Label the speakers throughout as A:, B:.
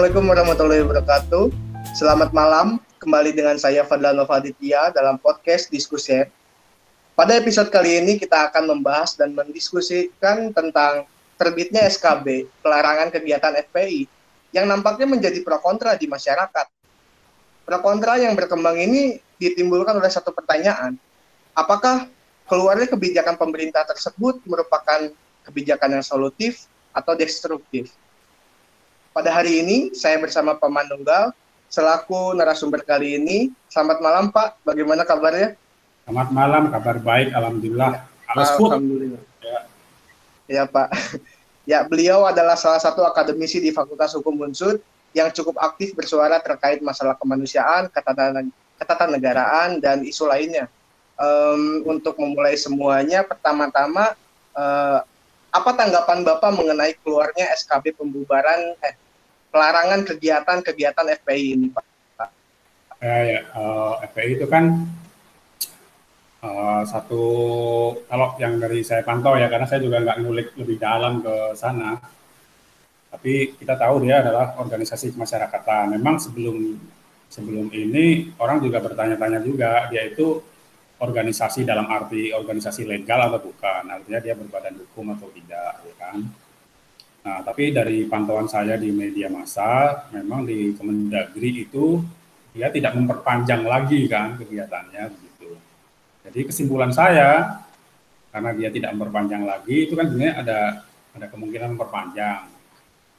A: Assalamualaikum warahmatullahi wabarakatuh. Selamat malam, kembali dengan saya Fadlan Novaditya dalam podcast Diskusi. Pada episode kali ini kita akan membahas dan mendiskusikan tentang terbitnya SKB, pelarangan kegiatan FPI, yang nampaknya menjadi pro kontra di masyarakat. Pro kontra yang berkembang ini ditimbulkan oleh satu pertanyaan, apakah keluarnya kebijakan pemerintah tersebut merupakan kebijakan yang solutif atau destruktif? Pada hari ini, saya bersama Pak Manunggal, selaku narasumber kali ini. Selamat malam Pak, bagaimana kabarnya?
B: Selamat malam, kabar baik, Alhamdulillah.
A: Alhamdulillah. Ya. ya Pak. Ya, beliau adalah salah satu akademisi di Fakultas Hukum Unsud yang cukup aktif bersuara terkait masalah kemanusiaan, ketatanegaraan, dan isu lainnya. Um, untuk memulai semuanya, pertama-tama uh, apa tanggapan Bapak mengenai keluarnya SKB pembubaran eh, pelarangan kegiatan-kegiatan FPI ini, Pak?
B: Ya, ya uh, eh, FPI itu kan uh, satu kalau yang dari saya pantau ya, karena saya juga nggak ngulik lebih dalam ke sana. Tapi kita tahu dia adalah organisasi kemasyarakatan. Memang sebelum sebelum ini orang juga bertanya-tanya juga dia itu organisasi dalam arti organisasi legal atau bukan, artinya dia berbadan hukum atau tidak, ya kan? Nah, tapi dari pantauan saya di media massa, memang di Kemendagri itu dia tidak memperpanjang lagi kan kegiatannya begitu. Jadi kesimpulan saya karena dia tidak memperpanjang lagi itu kan sebenarnya ada ada kemungkinan memperpanjang.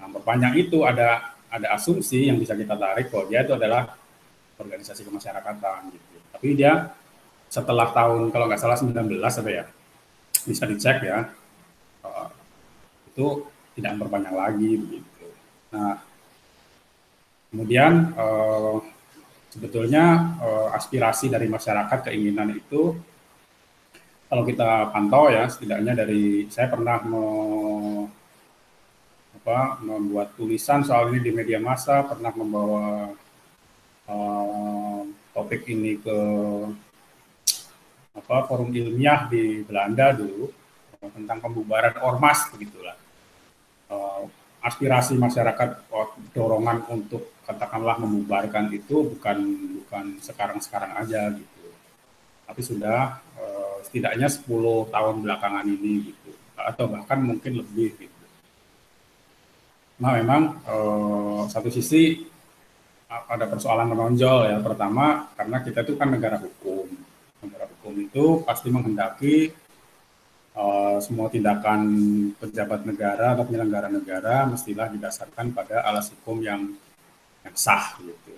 B: Nah, memperpanjang itu ada ada asumsi yang bisa kita tarik bahwa dia itu adalah organisasi kemasyarakatan gitu. Tapi dia setelah tahun kalau nggak salah 19 apa ya bisa dicek ya uh, itu tidak memperpanjang lagi begitu. Nah kemudian uh, sebetulnya uh, aspirasi dari masyarakat keinginan itu kalau kita pantau ya setidaknya dari saya pernah me, apa, membuat tulisan soal ini di media massa pernah membawa topik ini ke apa forum ilmiah di Belanda dulu tentang pembubaran ormas begitulah. Uh, aspirasi masyarakat oh, dorongan untuk katakanlah membubarkan itu bukan bukan sekarang-sekarang aja gitu. Tapi sudah uh, setidaknya 10 tahun belakangan ini gitu. Atau bahkan mungkin lebih gitu. Nah memang uh, satu sisi ada persoalan menonjol ya pertama karena kita itu kan negara hukum itu pasti menghendaki uh, semua tindakan pejabat negara atau penyelenggara negara mestilah didasarkan pada alas hukum yang yang sah gitu.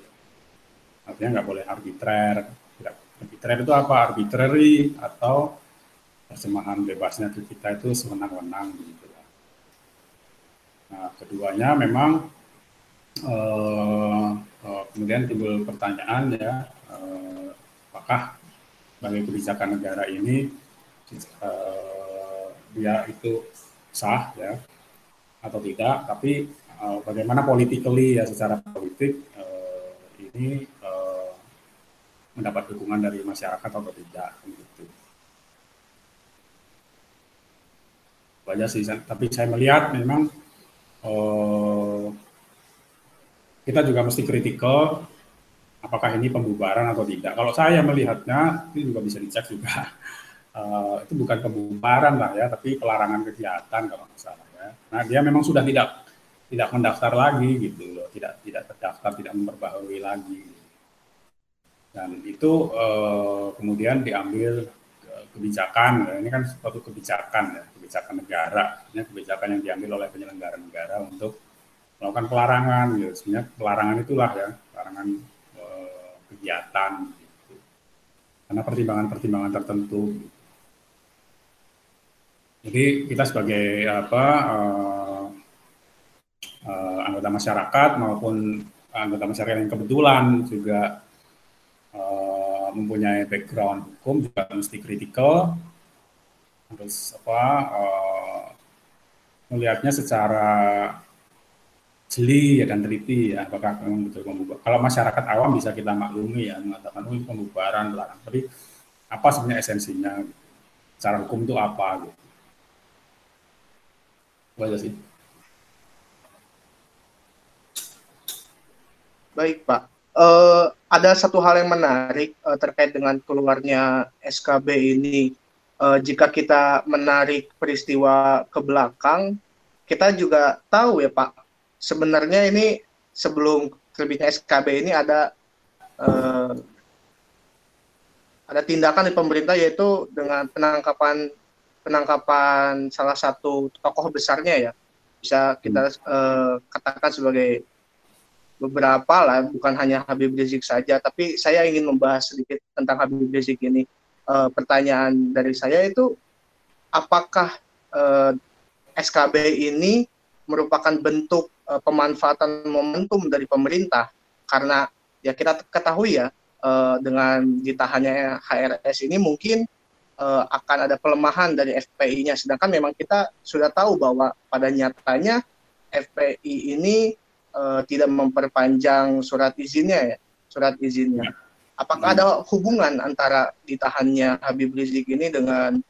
B: Artinya nggak boleh arbitrer. Arbitrer itu apa? Arbitrary atau terjemahan bebasnya ke kita itu sewenang-wenang gitu. Nah, keduanya memang uh, uh, kemudian timbul pertanyaan ya, uh, apakah sebagai kebijakan negara ini uh, dia itu sah ya atau tidak tapi uh, bagaimana politically ya secara politik uh, ini uh, mendapat dukungan dari masyarakat atau tidak gitu. Banyak sih tapi saya melihat memang uh, kita juga mesti kritikal apakah ini pembubaran atau tidak. Kalau saya melihatnya, ini juga bisa dicek juga. Uh, itu bukan pembubaran lah ya, tapi pelarangan kegiatan kalau nggak salah ya. Nah dia memang sudah tidak tidak mendaftar lagi gitu loh, tidak tidak terdaftar, tidak memperbaharui lagi. Dan itu uh, kemudian diambil kebijakan, ya. ini kan suatu kebijakan ya, kebijakan negara, ini kebijakan yang diambil oleh penyelenggara negara untuk melakukan pelarangan, gitu. Sebenarnya pelarangan itulah ya, pelarangan kegiatan gitu. karena pertimbangan-pertimbangan tertentu jadi kita sebagai apa uh, uh, anggota masyarakat maupun anggota masyarakat yang kebetulan juga uh, mempunyai background hukum juga mesti kritikal terus apa uh, melihatnya secara jeli ya dan teliti ya apakah memang betul pembubaran. Kalau masyarakat awam bisa kita maklumi ya mengatakan oh pembubaran larang. Tapi apa sebenarnya esensinya? Cara hukum itu apa gitu. Itu sih.
A: Baik Pak. Uh, ada satu hal yang menarik uh, terkait dengan keluarnya SKB ini. Uh, jika kita menarik peristiwa ke belakang, kita juga tahu ya Pak, sebenarnya ini sebelum terbitnya SKB ini ada uh, ada tindakan di pemerintah yaitu dengan penangkapan penangkapan salah satu tokoh besarnya ya. Bisa kita uh, katakan sebagai beberapa lah bukan hanya Habib Rizik saja. Tapi saya ingin membahas sedikit tentang Habib Rizik ini. Uh, pertanyaan dari saya itu apakah uh, eh, SKB ini merupakan bentuk uh, pemanfaatan momentum dari pemerintah karena ya kita ketahui ya uh, dengan ditahannya HRS ini mungkin uh, akan ada pelemahan dari FPI-nya. Sedangkan memang kita sudah tahu bahwa pada nyatanya FPI ini uh, tidak memperpanjang surat izinnya ya, surat izinnya. Ya. Apakah ada hubungan antara ditahannya Habib Rizik ini dengan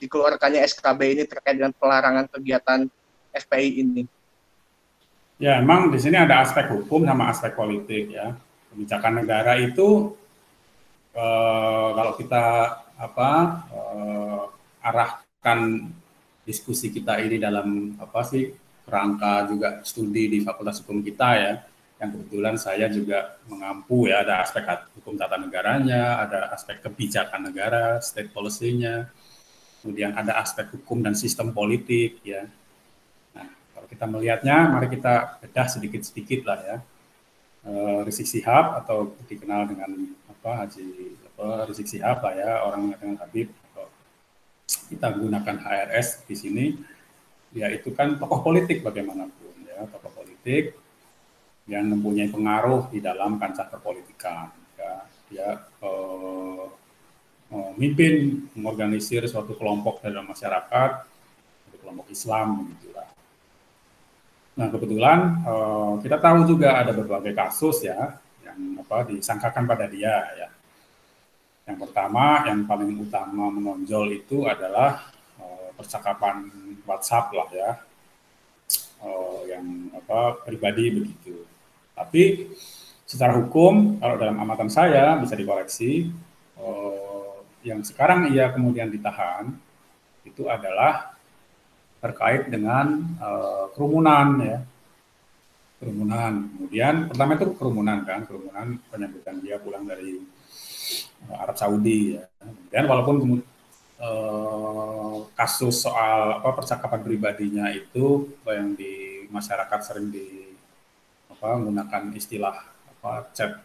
A: dikeluarkannya SKB ini terkait dengan pelarangan kegiatan FPI ini?
B: Ya, memang di sini ada aspek hukum sama aspek politik ya. Kebijakan negara itu eh, kalau kita apa uh, arahkan diskusi kita ini dalam apa sih rangka juga studi di Fakultas Hukum kita ya yang kebetulan saya juga mengampu ya ada aspek hukum tata negaranya, ada aspek kebijakan negara, state policy-nya, kemudian ada aspek hukum dan sistem politik ya. Kita melihatnya, mari kita bedah sedikit-sedikit lah ya. E, Rizik Sihab atau dikenal dengan apa Haji apa, Rizik Sihab lah ya orang dengan Habib atau kita gunakan HRS di sini ya itu kan tokoh politik bagaimanapun ya tokoh politik yang mempunyai pengaruh di dalam kancah perpolitikan. Ya dia eh, memimpin mengorganisir suatu kelompok dalam masyarakat kelompok Islam begitulah nah kebetulan eh, kita tahu juga ada berbagai kasus ya yang apa disangkakan pada dia ya. Yang pertama, yang paling utama menonjol itu adalah uh, percakapan WhatsApp lah ya, uh, yang apa pribadi begitu. Tapi secara hukum, kalau dalam amatan saya bisa dikoreksi, uh, yang sekarang ia kemudian ditahan itu adalah terkait dengan uh, kerumunan ya, kerumunan. Kemudian pertama itu kerumunan kan, kerumunan penyambutan dia pulang dari uh, Arab Saudi ya. Kemudian walaupun uh, kasus soal apa percakapan pribadinya itu yang di masyarakat sering di apa menggunakan istilah apa chat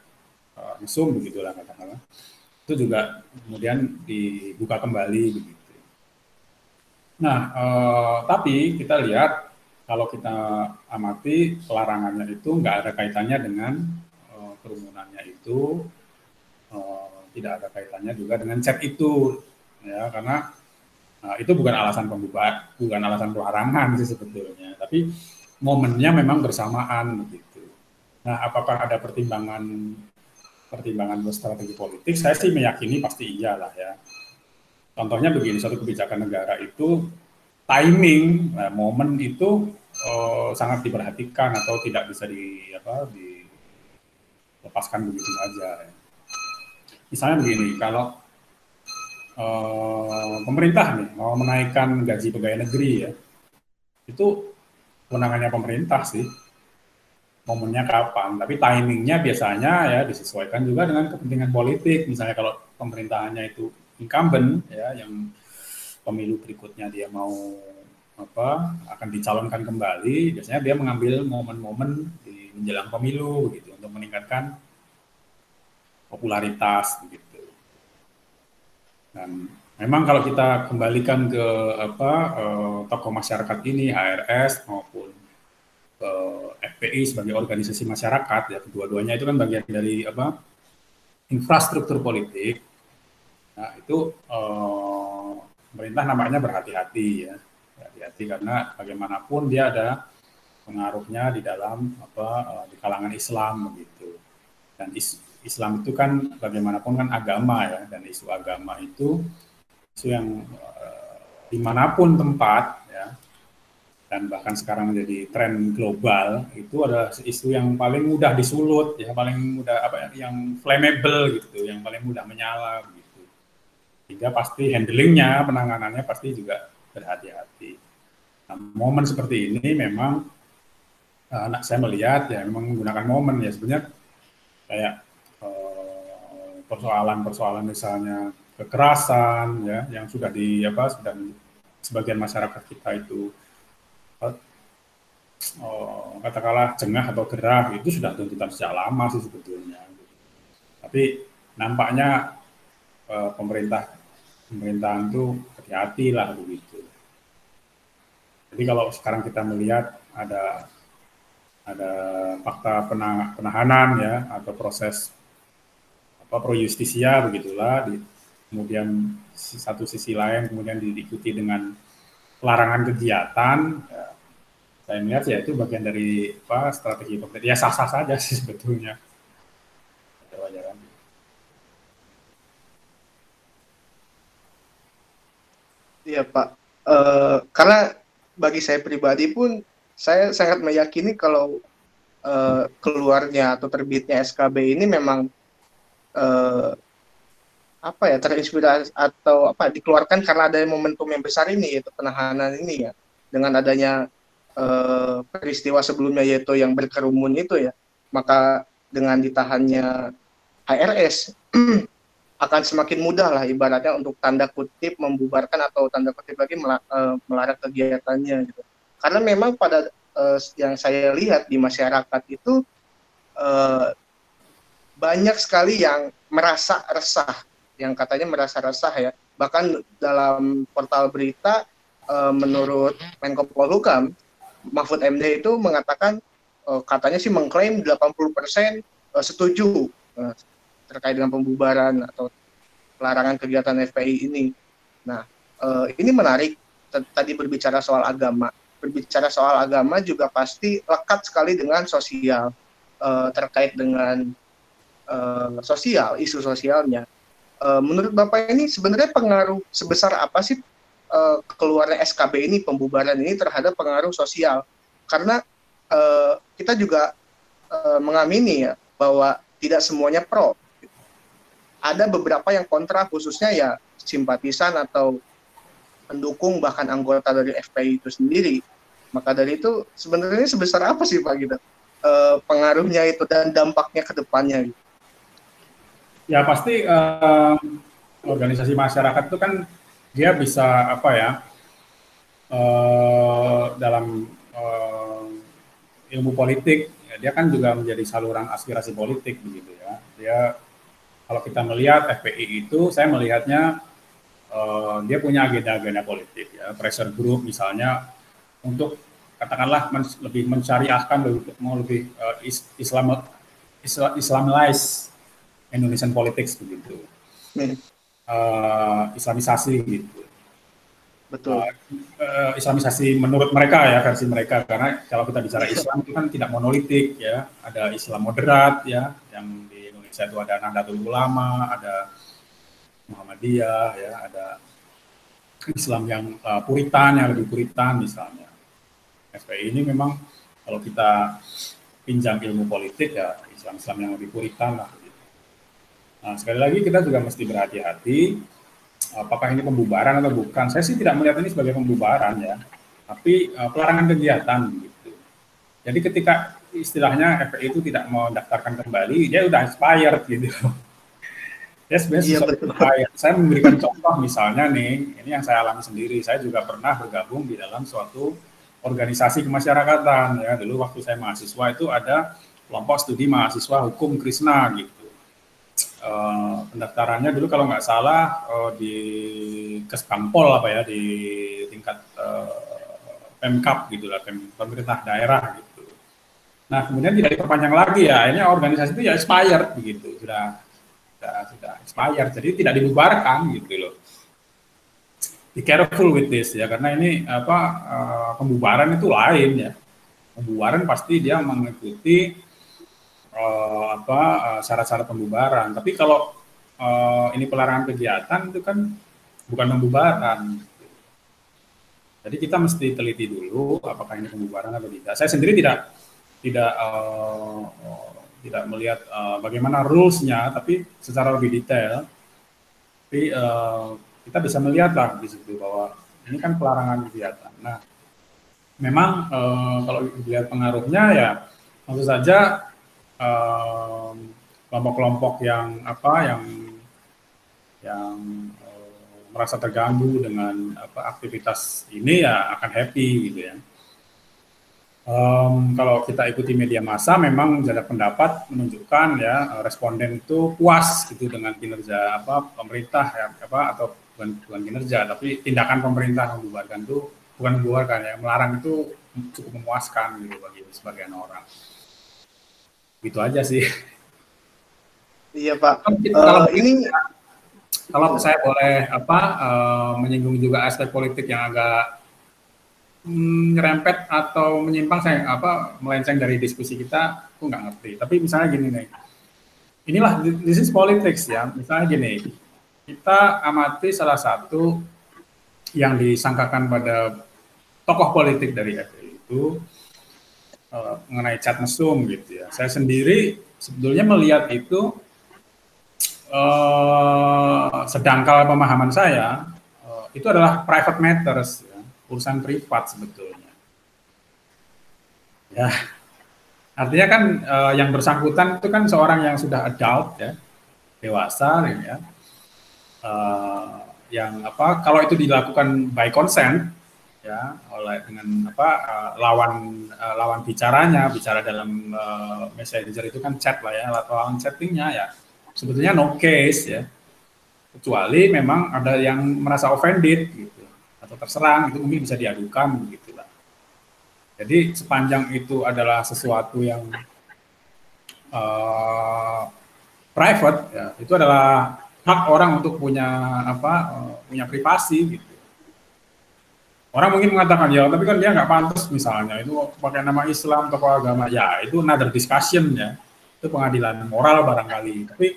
B: uh, mesum begitulah katakanlah. Itu juga kemudian dibuka kembali begitu. Nah, uh, tapi kita lihat kalau kita amati pelarangannya itu nggak ada kaitannya dengan uh, kerumunannya itu uh, tidak ada kaitannya juga dengan chat itu ya karena uh, itu bukan alasan pembubar bukan alasan pelarangan sih sebetulnya tapi momennya memang bersamaan begitu. Nah apakah ada pertimbangan pertimbangan strategi politik? Saya sih meyakini pasti iyalah ya contohnya begini suatu kebijakan negara itu timing nah, momen itu uh, sangat diperhatikan atau tidak bisa di apa dilepaskan begitu saja. Misalnya begini, kalau uh, pemerintah nih mau menaikkan gaji pegawai negeri ya, itu kewenangannya pemerintah sih. Momennya kapan, tapi timingnya biasanya ya disesuaikan juga dengan kepentingan politik. Misalnya kalau pemerintahannya itu incumbent ya, yang pemilu berikutnya dia mau apa akan dicalonkan kembali. Biasanya dia mengambil momen-momen di menjelang pemilu gitu untuk meningkatkan popularitas begitu dan memang kalau kita kembalikan ke apa eh, tokoh masyarakat ini HRS maupun eh, FPI sebagai organisasi masyarakat ya kedua-duanya itu kan bagian dari apa infrastruktur politik nah itu eh, pemerintah namanya berhati-hati ya. Hati-hati karena bagaimanapun dia ada pengaruhnya di dalam apa uh, di kalangan Islam begitu. Dan is, Islam itu kan bagaimanapun kan agama ya dan isu agama itu isu yang uh, di mana pun tempat ya dan bahkan sekarang menjadi tren global itu adalah isu yang paling mudah disulut ya paling mudah apa ya, yang flammable gitu yang paling mudah menyala sehingga pasti handlingnya penanganannya pasti juga berhati-hati nah, momen seperti ini memang uh, saya melihat ya memang menggunakan momen ya sebenarnya kayak uh, persoalan-persoalan misalnya kekerasan ya yang sudah di apa sudah sebagian masyarakat kita itu oh, katakanlah jengah atau gerah itu sudah tuntutan sejak lama sih sebetulnya. Tapi nampaknya eh, pemerintah pemerintahan itu hati-hati lah begitu. Jadi kalau sekarang kita melihat ada ada fakta penahanan ya atau proses apa pro justisia begitulah di, kemudian satu sisi lain kemudian diikuti dengan larangan kegiatan ya, saya melihat ya itu bagian dari apa strategi pemerintah. Ya sah sah saja sih sebetulnya
A: Iya Pak, uh, karena bagi saya pribadi pun saya sangat meyakini kalau uh, keluarnya atau terbitnya SKB ini memang uh, apa ya terinspirasi atau apa dikeluarkan karena ada momentum yang besar ini yaitu penahanan ini ya. Dengan adanya Eh, peristiwa sebelumnya yaitu yang berkerumun itu ya. Maka dengan ditahannya HRS akan semakin mudah lah ibaratnya untuk tanda kutip membubarkan atau tanda kutip lagi eh, melarang kegiatannya gitu. Karena memang pada uh, yang saya lihat di masyarakat itu uh, banyak sekali yang merasa resah yang katanya merasa resah ya. Bahkan dalam portal berita uh, menurut Menko Polhukam Mahfud MD itu mengatakan uh, katanya sih mengklaim 80% uh, setuju. Uh, terkait dengan pembubaran atau pelarangan kegiatan FPI ini. Nah, uh, ini menarik tadi berbicara soal agama. Berbicara soal agama juga pasti lekat sekali dengan sosial uh, terkait dengan uh, sosial, isu sosialnya. Uh, menurut Bapak ini sebenarnya pengaruh sebesar apa sih uh, keluarnya SKB ini pembubaran ini terhadap pengaruh sosial karena uh, kita juga uh, mengamini ya bahwa tidak semuanya pro ada beberapa yang kontra khususnya ya simpatisan atau pendukung bahkan anggota dari FPI itu sendiri. Maka dari itu sebenarnya sebesar apa sih pak gitu? Uh, pengaruhnya itu dan dampaknya ke depannya gitu.
B: ya pasti uh, organisasi masyarakat itu kan dia bisa apa ya uh, dalam uh, ilmu politik ya, dia kan juga menjadi saluran aspirasi politik begitu ya. Dia kalau kita melihat FPI itu saya melihatnya uh, dia punya agenda-agenda politik ya pressure group misalnya untuk katakanlah men, lebih mencariahkan lebih mau lebih uh, Islam Islam Islamize Indonesian politics begitu. Hmm uh, Islamisasi gitu.
A: Betul.
B: Uh, Islamisasi menurut mereka ya versi mereka karena kalau kita bicara Islam itu kan tidak monolitik ya, ada Islam moderat ya, yang di Indonesia itu ada Nahdlatul Ulama, ada Muhammadiyah ya, ada Islam yang uh, puritan yang lebih puritan misalnya. FPI ini memang kalau kita pinjam ilmu politik ya Islam-Islam yang lebih puritan lah Nah, sekali lagi kita juga mesti berhati-hati apakah ini pembubaran atau bukan. Saya sih tidak melihat ini sebagai pembubaran ya, tapi uh, pelarangan kegiatan gitu. Jadi ketika istilahnya FPI itu tidak mau daftarkan kembali, dia udah expired gitu. ya sebenarnya iya, expired. Saya memberikan contoh misalnya nih, ini yang saya alami sendiri. Saya juga pernah bergabung di dalam suatu organisasi kemasyarakatan ya. Dulu waktu saya mahasiswa itu ada kelompok studi mahasiswa hukum Krishna gitu uh, pendaftarannya dulu kalau nggak salah uh, di Kesbangpol apa ya di tingkat uh, Pemkap gitu lah, pemerintah daerah gitu. Nah kemudian tidak diperpanjang lagi ya, akhirnya organisasi itu ya expired begitu, sudah sudah, sudah expired, jadi tidak dibubarkan gitu loh. Be careful with this ya, karena ini apa uh, pembubaran itu lain ya. Pembubaran pasti dia mengikuti uh, apa uh, syarat-syarat pembubaran. Tapi kalau uh, ini pelarangan kegiatan itu kan bukan pembubaran. Jadi kita mesti teliti dulu apakah ini pembubaran atau tidak. Saya sendiri tidak tidak uh, tidak melihat uh, bagaimana rules-nya, tapi secara lebih detail. Tapi uh, kita bisa melihat lah di situ bahwa ini kan pelarangan kegiatan. Nah, memang uh, kalau dilihat pengaruhnya ya tentu saja kelompok-kelompok uh, yang apa yang yang uh, merasa terganggu dengan apa aktivitas ini ya akan happy gitu ya. Um, kalau kita ikuti media massa, memang jalan pendapat menunjukkan ya responden itu puas gitu dengan kinerja apa pemerintah ya apa atau bukan, bukan kinerja, tapi tindakan pemerintah membubarkan itu bukan membubarkan ya melarang itu cukup memuaskan gitu bagi sebagian orang. Gitu aja sih.
A: Iya Pak. Kalau uh, ini
B: kalau saya boleh apa uh, menyinggung juga aspek politik yang agak nyerempet atau menyimpang saya apa melenceng dari diskusi kita aku nggak ngerti. Tapi misalnya gini nih. Inilah this is politics ya. Misalnya gini kita amati salah satu yang disangkakan pada tokoh politik dari FPI itu uh, mengenai cat mesum gitu ya. Saya sendiri sebetulnya melihat itu uh, sedangkal pemahaman saya uh, itu adalah private matters urusan privat sebetulnya. Ya, artinya kan uh, yang bersangkutan itu kan seorang yang sudah adult ya, dewasa ya, uh, yang apa kalau itu dilakukan by consent ya oleh dengan apa uh, lawan uh, lawan bicaranya bicara dalam uh, messenger itu kan chat lah ya lawan chattingnya ya. Sebetulnya no case ya. Kecuali memang ada yang merasa offended gitu atau terserang itu mungkin bisa diadukan begitu lah. Jadi sepanjang itu adalah sesuatu yang uh, private ya itu adalah hak orang untuk punya apa uh, punya privasi gitu. Orang mungkin mengatakan ya, tapi kan dia nggak pantas misalnya itu pakai nama Islam atau agama ya itu another discussion ya itu pengadilan moral barangkali. Tapi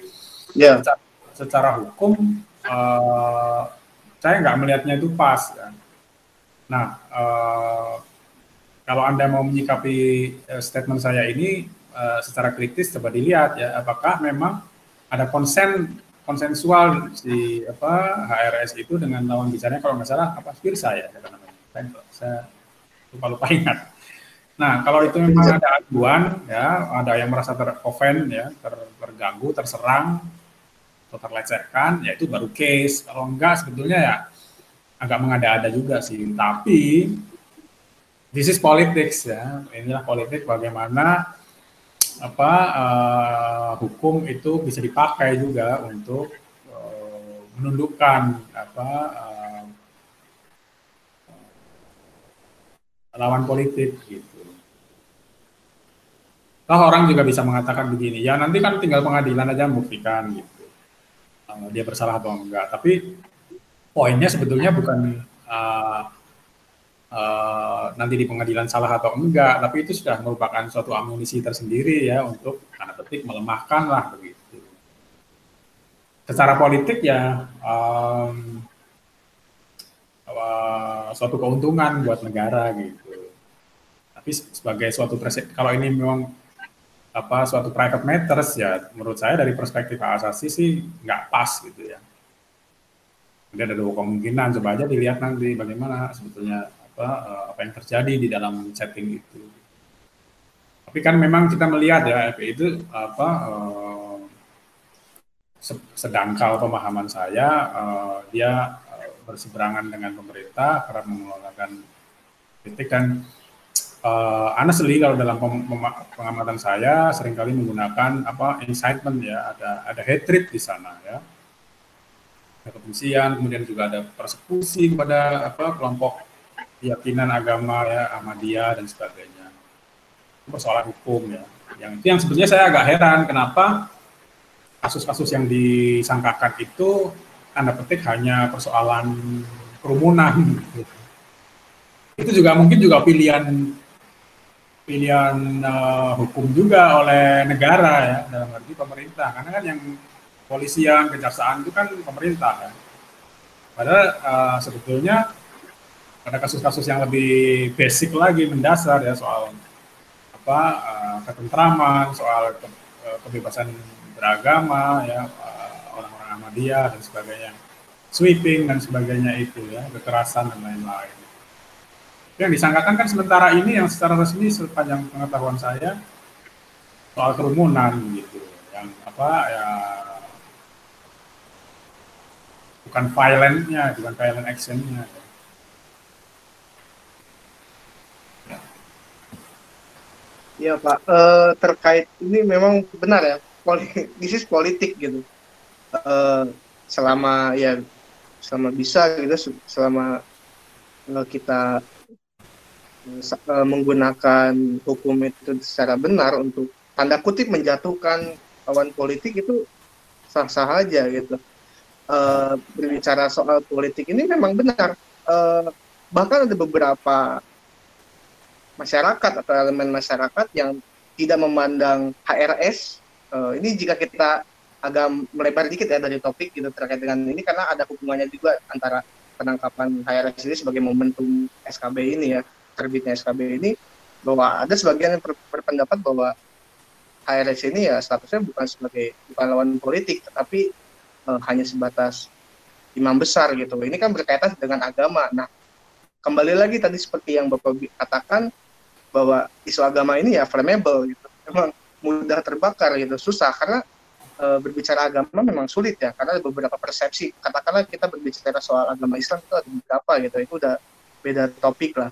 B: yeah. secara, secara hukum uh, saya nggak melihatnya itu pas. Ya. Nah, uh, kalau anda mau menyikapi uh, statement saya ini uh, secara kritis, coba dilihat ya, apakah memang ada konsen konsensual si apa HRS itu dengan lawan bicaranya kalau nggak salah apa Firsa ya saya, saya lupa lupa ingat. Nah, kalau itu memang ada aduan, ya, ada yang merasa teroffend, ya, ter, terganggu, terserang, terlecehkan, ya itu baru case. Kalau enggak sebetulnya ya agak mengada-ada juga sih. Tapi this is politics ya. Inilah politik bagaimana apa uh, hukum itu bisa dipakai juga untuk uh, menundukkan apa uh, lawan politik gitu. Toh orang juga bisa mengatakan begini, ya nanti kan tinggal pengadilan aja membuktikan gitu dia bersalah atau enggak. Tapi poinnya sebetulnya bukan uh, uh, nanti di pengadilan salah atau enggak, tapi itu sudah merupakan suatu amunisi tersendiri ya untuk tanda petik melemahkan lah begitu. Secara politik ya um, suatu keuntungan buat negara gitu. Tapi sebagai suatu presiden, kalau ini memang apa suatu private matters ya menurut saya dari perspektif asasi sih nggak pas gitu ya. Jadi ada dua kemungkinan coba aja dilihat nanti bagaimana sebetulnya apa eh, apa yang terjadi di dalam setting itu. Tapi kan memang kita melihat ya itu apa uh, sedangkal pemahaman saya uh, dia berseberangan dengan pemerintah karena mengeluarkan kritik dan uh, honestly kalau dalam pengamatan saya sering kali menggunakan apa incitement ya ada ada hatred di sana ya. Ada kepolisian kemudian juga ada persekusi kepada apa kelompok keyakinan agama ya Ahmadiyah dan sebagainya. Itu persoalan hukum ya. Yang itu yang sebetulnya saya agak heran kenapa kasus-kasus yang disangkakan itu tanda petik hanya persoalan kerumunan gitu. itu juga mungkin juga pilihan pilihan uh, hukum juga oleh negara ya dalam arti pemerintah. Karena kan yang polisian kejaksaan itu kan pemerintah kan padahal uh, sebetulnya ada kasus-kasus yang lebih basic lagi mendasar ya soal apa uh, ketentraman, soal ke, kebebasan beragama ya uh, orang-orang Ahmadiyah dan sebagainya, sweeping dan sebagainya itu ya kekerasan dan lain-lain. Yang disangkakan kan sementara ini yang secara resmi sepanjang pengetahuan saya soal kerumunan gitu, yang apa ya bukan violentnya, bukan violent actionnya.
A: Ya Pak, uh, terkait ini memang benar ya, this politik gitu. Uh, selama ya selama bisa gitu, selama uh, kita uh, menggunakan hukum itu secara benar untuk tanda kutip menjatuhkan lawan politik itu sah-sah aja gitu. Uh, berbicara soal politik ini memang benar. Uh, bahkan ada beberapa masyarakat atau elemen masyarakat yang tidak memandang HRS. Uh, ini jika kita agak melebar dikit ya dari topik gitu terkait dengan ini karena ada hubungannya juga antara penangkapan HRS ini sebagai momentum SKB ini ya terbitnya SKB ini bahwa ada sebagian yang ber, berpendapat bahwa HRS ini ya statusnya bukan sebagai bukan lawan politik tetapi uh, hanya sebatas imam besar gitu. Ini kan berkaitan dengan agama. Nah, kembali lagi tadi seperti yang Bapak katakan bahwa isu agama ini ya flammable gitu. Memang mudah terbakar gitu, susah karena e, berbicara agama memang sulit ya karena ada beberapa persepsi. Katakanlah kita berbicara soal agama Islam itu ada beberapa gitu. Itu udah beda topik lah.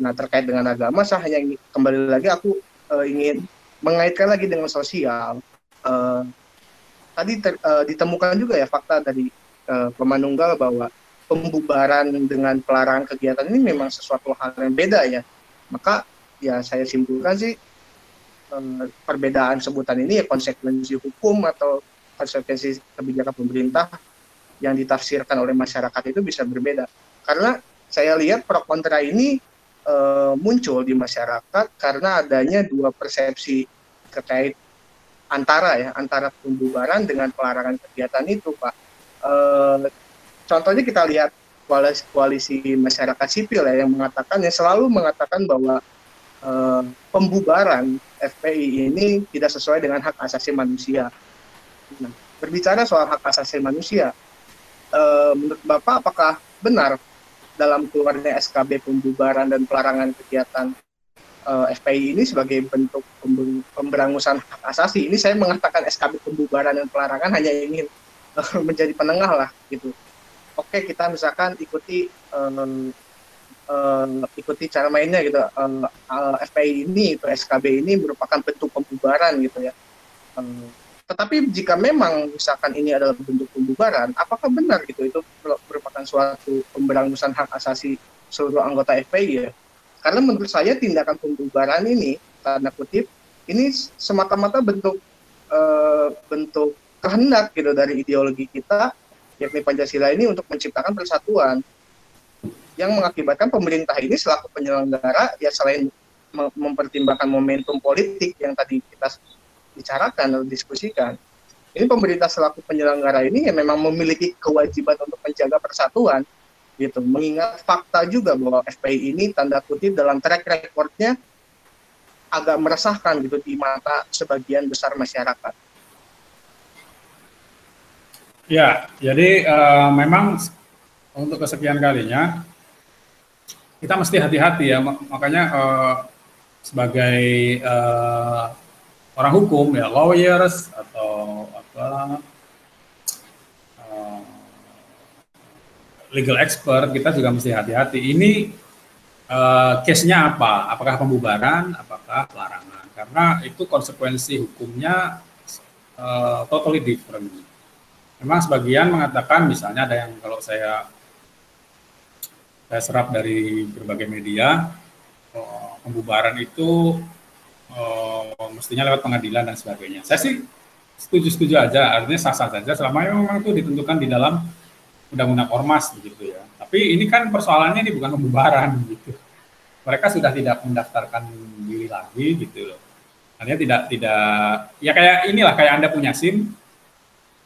A: Nah, terkait dengan agama saya hanya ingin kembali lagi aku e, ingin mengaitkan lagi dengan sosial. E, tadi ter, e, ditemukan juga ya fakta dari e, pemanunggal bahwa pembubaran dengan pelarangan kegiatan ini memang sesuatu hal yang beda ya. Maka ya saya simpulkan sih eh, perbedaan sebutan ini ya konsekuensi hukum atau konsekuensi kebijakan pemerintah yang ditafsirkan oleh masyarakat itu bisa berbeda. Karena saya lihat pro kontra ini e, muncul di masyarakat karena adanya dua persepsi terkait antara ya antara pembubaran dengan pelarangan kegiatan itu, Pak. E, contohnya kita lihat koalisi, koalisi masyarakat sipil ya yang mengatakan yang selalu mengatakan bahwa uh, pembubaran FPI ini tidak sesuai dengan hak asasi manusia. Nah, berbicara soal hak asasi manusia, uh, menurut Bapak apakah benar dalam keluarnya SKB pembubaran dan pelarangan kegiatan uh, eh, FPI ini sebagai bentuk pemberangusan hak asasi? Ini saya mengatakan SKB pembubaran dan pelarangan hanya ingin uh, menjadi penengah lah gitu. Oke, kita misalkan ikuti um, uh, ikuti cara mainnya gitu. Uh, FPI ini itu SKB ini merupakan bentuk pembubaran gitu ya. Uh, tetapi jika memang misalkan ini adalah bentuk pembubaran, apakah benar gitu itu merupakan suatu pemberangusan hak asasi seluruh anggota FPI ya? Karena menurut saya tindakan pembubaran ini tanda kutip ini semata-mata bentuk uh, bentuk kehendak gitu dari ideologi kita yakni Pancasila ini untuk menciptakan persatuan yang mengakibatkan pemerintah ini selaku penyelenggara ya selain mempertimbangkan momentum politik yang tadi kita bicarakan atau diskusikan ini pemerintah selaku penyelenggara ini ya memang memiliki kewajiban untuk menjaga persatuan gitu. Mengingat fakta juga bahwa FPI ini tanda kutip dalam track recordnya agak meresahkan gitu di mata sebagian besar masyarakat.
B: Ya, jadi uh, memang untuk kesekian kalinya kita mesti hati-hati ya. Makanya uh, sebagai uh, orang hukum ya lawyers atau apa uh, legal expert kita juga mesti hati-hati. Ini uh, case-nya apa? Apakah pembubaran? Apakah larangan? Karena itu konsekuensi hukumnya uh, totally different. Memang sebagian mengatakan misalnya ada yang kalau saya saya serap dari berbagai media oh, pembubaran itu oh, mestinya lewat pengadilan dan sebagainya. Saya sih setuju-setuju aja, artinya sah-sah saja selama memang itu ditentukan di dalam undang-undang ormas begitu ya. Tapi ini kan persoalannya ini bukan pembubaran gitu. Mereka sudah tidak mendaftarkan diri lagi gitu loh. Artinya tidak tidak ya kayak inilah kayak anda punya SIM,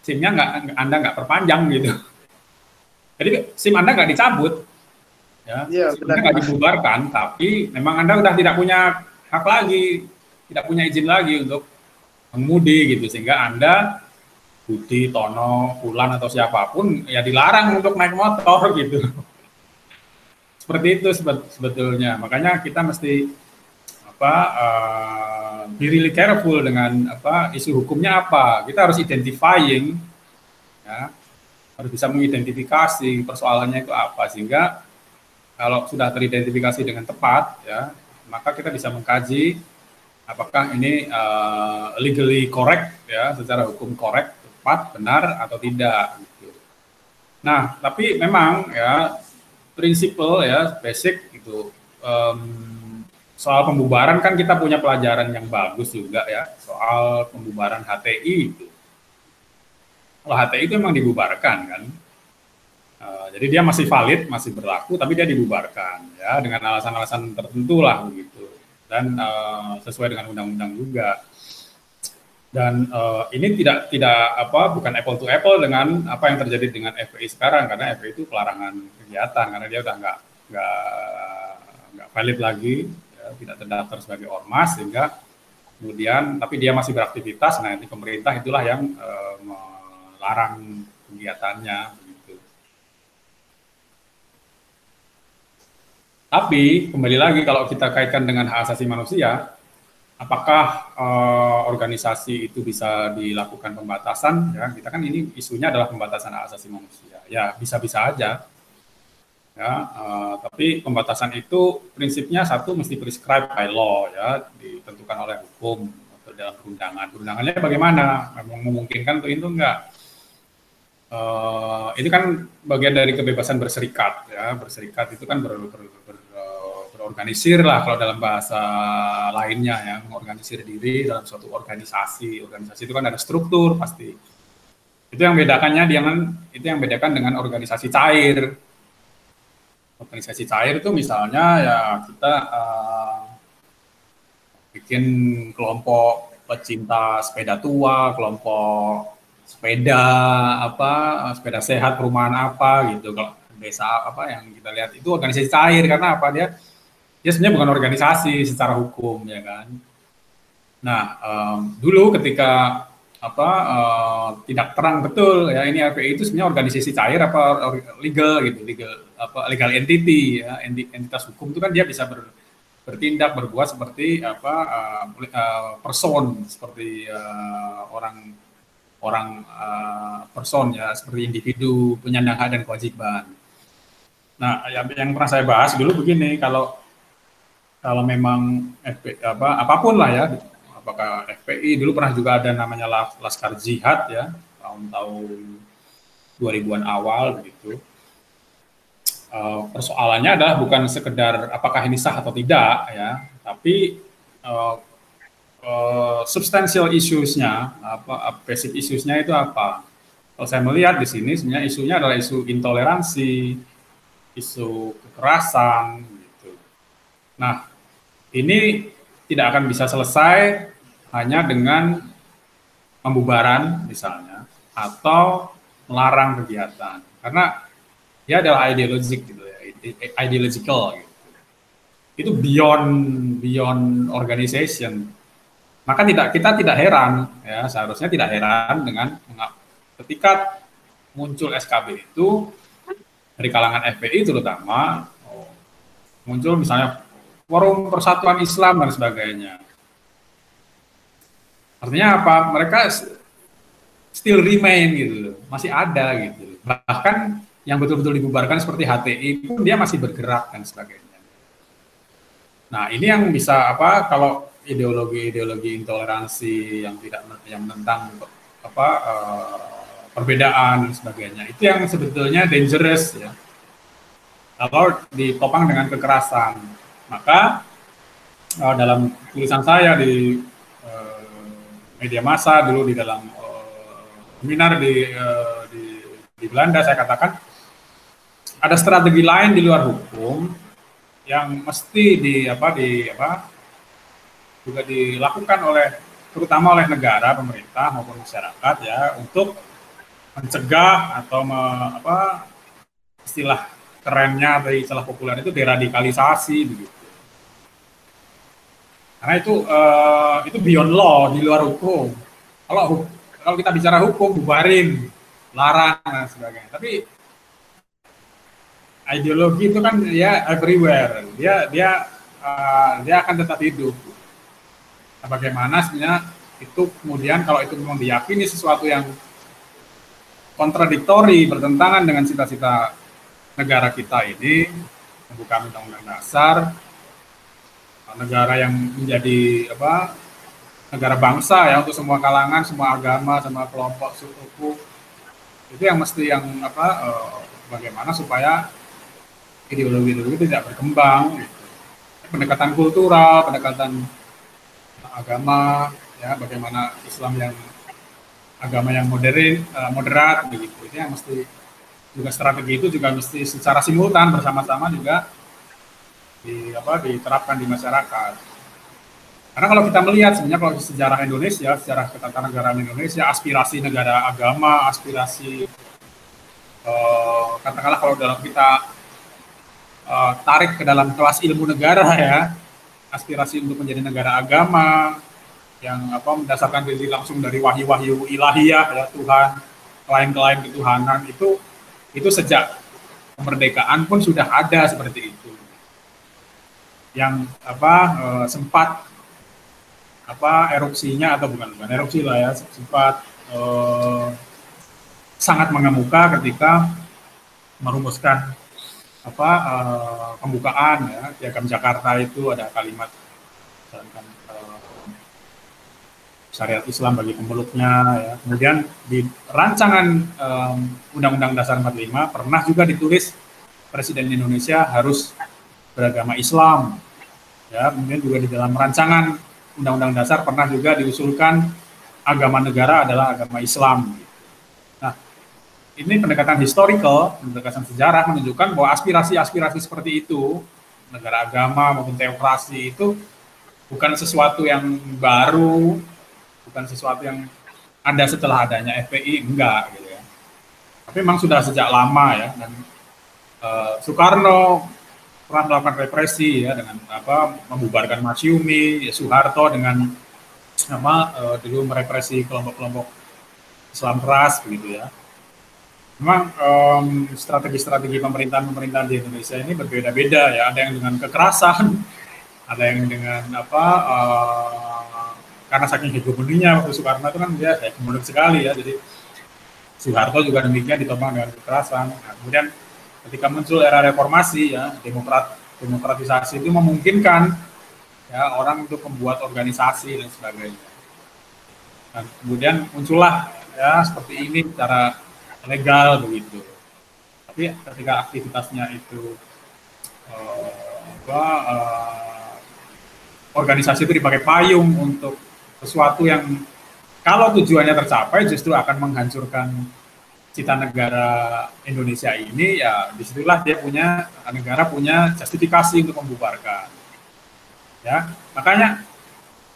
B: SIM-nya nggak anda nggak perpanjang gitu. Jadi SIM anda nggak dicabut, ya, ya nggak dibubarkan, tapi memang anda udah tidak punya hak lagi, tidak punya izin lagi untuk mengemudi gitu, sehingga anda Budi, Tono, Fulan atau siapa pun ya dilarang untuk naik motor gitu. Seperti itu sebetulnya. Makanya kita mesti apa uh, be really careful dengan apa isu hukumnya apa. Kita harus identifying ya harus bisa mengidentifikasi persoalannya itu apa sehingga kalau sudah teridentifikasi dengan tepat ya maka kita bisa mengkaji apakah ini uh, legally correct ya secara hukum correct tepat benar atau tidak gitu. Nah tapi memang ya prinsipal ya basic itu um, soal pembubaran kan kita punya pelajaran yang bagus juga ya soal pembubaran HTI itu kalau HTI itu memang dibubarkan kan. Uh, jadi dia masih valid, masih berlaku, tapi dia dibubarkan ya dengan alasan-alasan tertentu lah begitu dan uh, sesuai dengan undang-undang juga. Dan uh, ini tidak tidak apa bukan apple to apple dengan apa yang terjadi dengan FPI sekarang karena FPI itu pelarangan kegiatan karena dia udah nggak nggak nggak valid lagi, ya, tidak terdaftar sebagai ormas sehingga kemudian tapi dia masih beraktivitas. Nah ini pemerintah itulah yang uh, larang kegiatannya begitu. Tapi kembali lagi kalau kita kaitkan dengan hak asasi manusia, apakah uh, organisasi itu bisa dilakukan pembatasan? Ya, kita kan ini isunya adalah pembatasan hak asasi manusia. Ya bisa-bisa aja. Ya, uh, tapi pembatasan itu prinsipnya satu mesti prescribed by law ya, ditentukan oleh hukum atau dalam perundangan. Perundangannya bagaimana? Memang memungkinkan untuk itu enggak? uh, ini kan bagian dari kebebasan berserikat ya berserikat itu kan ber, ber, ber, berorganisir lah kalau dalam bahasa lainnya ya mengorganisir diri dalam suatu organisasi. Organisasi itu kan ada struktur pasti. Itu yang bedakannya dengan itu yang bedakan dengan organisasi cair. Organisasi cair itu misalnya ya kita uh, bikin kelompok pecinta sepeda tua kelompok sepeda apa sepeda sehat perumahan apa gitu. Kalau desa apa yang kita lihat itu organisasi cair. Karena apa? Dia dia sebenarnya bukan organisasi secara hukum ya kan nah um, dulu ketika apa uh, tidak terang betul ya ini RPI itu sebenarnya organisasi cair apa legal gitu legal apa legal entity ya entitas hukum itu kan dia bisa ber, bertindak berbuat seperti apa uh, person seperti uh, orang orang uh, person ya seperti individu penyandang hak dan kewajiban. Nah, yang, yang pernah saya bahas dulu begini, kalau kalau memang FP, apa apa pun lah ya, apakah FPI dulu pernah juga ada namanya Laskar Jihad ya tahun-tahun 2000-an awal begitu. Uh, persoalannya adalah bukan sekedar apakah ini sah atau tidak ya, tapi uh, uh, substantial issues-nya, apa basic issues-nya itu apa? Kalau saya melihat di sini sebenarnya isunya adalah isu intoleransi, isu kekerasan gitu. Nah, ini tidak akan bisa selesai hanya dengan pembubaran misalnya atau melarang kegiatan karena dia adalah ideologik gitu ya, ideological gitu. Itu beyond beyond organization maka tidak kita tidak heran ya seharusnya tidak heran dengan ketika muncul SKB itu dari kalangan FPI terutama oh, muncul misalnya forum persatuan Islam dan sebagainya. Artinya apa? Mereka still remain gitu, masih ada gitu. Bahkan yang betul-betul dibubarkan seperti HTI pun dia masih bergerak dan sebagainya. Nah ini yang bisa apa kalau ideologi-ideologi intoleransi yang tidak yang tentang apa uh, perbedaan dan sebagainya itu yang sebetulnya dangerous ya kalau ditopang dengan kekerasan maka uh, dalam tulisan saya di uh, media massa dulu di dalam uh, seminar di, uh, di di Belanda saya katakan ada strategi lain di luar hukum yang mesti di apa di apa juga dilakukan oleh terutama oleh negara, pemerintah maupun masyarakat ya untuk mencegah atau me, apa istilah kerennya atau istilah populer itu deradikalisasi begitu. Karena itu uh, itu beyond law di luar hukum. Kalau kalau kita bicara hukum bubarin, larang dan sebagainya. Tapi ideologi itu kan ya everywhere. Dia dia uh, dia akan tetap hidup. Nah, bagaimana sebenarnya itu kemudian kalau itu memang diyakini sesuatu yang kontradiktori bertentangan dengan cita-cita negara kita ini membuka undang-undang dasar negara yang menjadi apa negara bangsa ya untuk semua kalangan, semua agama, semua kelompok suku itu yang mesti yang apa uh, bagaimana supaya ideologi itu tidak berkembang gitu. pendekatan kultural, pendekatan agama ya bagaimana Islam yang agama yang modern uh, moderat begitu itu yang mesti juga strategi itu juga mesti secara simultan bersama-sama juga di apa diterapkan di masyarakat. Karena kalau kita melihat sebenarnya kalau sejarah Indonesia, sejarah ketatanegaraan Indonesia, aspirasi negara agama, aspirasi uh, katakanlah kalau dalam kita uh, tarik ke dalam kelas ilmu negara ya, aspirasi untuk menjadi negara agama yang apa mendasarkan diri langsung dari wahyu-wahyu ilahiyah ya Tuhan, klien-klien ketuhanan itu itu sejak kemerdekaan pun sudah ada seperti itu yang apa uh, sempat apa erupsinya atau bukan bukan erupsi lah ya sempat uh, sangat mengemuka ketika merumuskan apa uh, pembukaan ya piagam Jakarta itu ada kalimat uh, syariat Islam bagi pemeluknya ya. Kemudian di rancangan Undang-Undang Dasar 45 pernah juga ditulis Presiden Indonesia harus beragama Islam. Ya, kemudian juga di dalam rancangan Undang-Undang Dasar pernah juga diusulkan agama negara adalah agama Islam. Nah, ini pendekatan historical, pendekatan sejarah menunjukkan bahwa aspirasi-aspirasi seperti itu, negara agama maupun teokrasi itu bukan sesuatu yang baru, bukan sesuatu yang ada setelah adanya FPI, enggak gitu ya. Tapi memang sudah sejak lama ya dan uh, Soekarno pernah melakukan represi ya dengan apa membubarkan Masyumi, ya, Soeharto dengan apa uh, dulu merepresi kelompok-kelompok Islam keras begitu ya. Memang strategi-strategi pemerintahan-pemerintahan di Indonesia ini berbeda-beda ya. Ada yang dengan kekerasan, ada yang dengan apa uh, karena saking hegemoninya waktu Soekarno itu kan dia hegemonik sekali ya. Jadi Soeharto juga demikian ditopang dengan kekerasan. Nah, kemudian ketika muncul era reformasi ya demokrat demokratisasi itu memungkinkan ya orang untuk membuat organisasi dan sebagainya. Dan kemudian muncullah ya seperti ini secara legal begitu. Tapi ketika aktivitasnya itu uh, apa, uh, organisasi itu dipakai payung untuk sesuatu yang kalau tujuannya tercapai justru akan menghancurkan cita negara Indonesia ini ya di situlah dia punya negara punya justifikasi untuk membubarkan. Ya makanya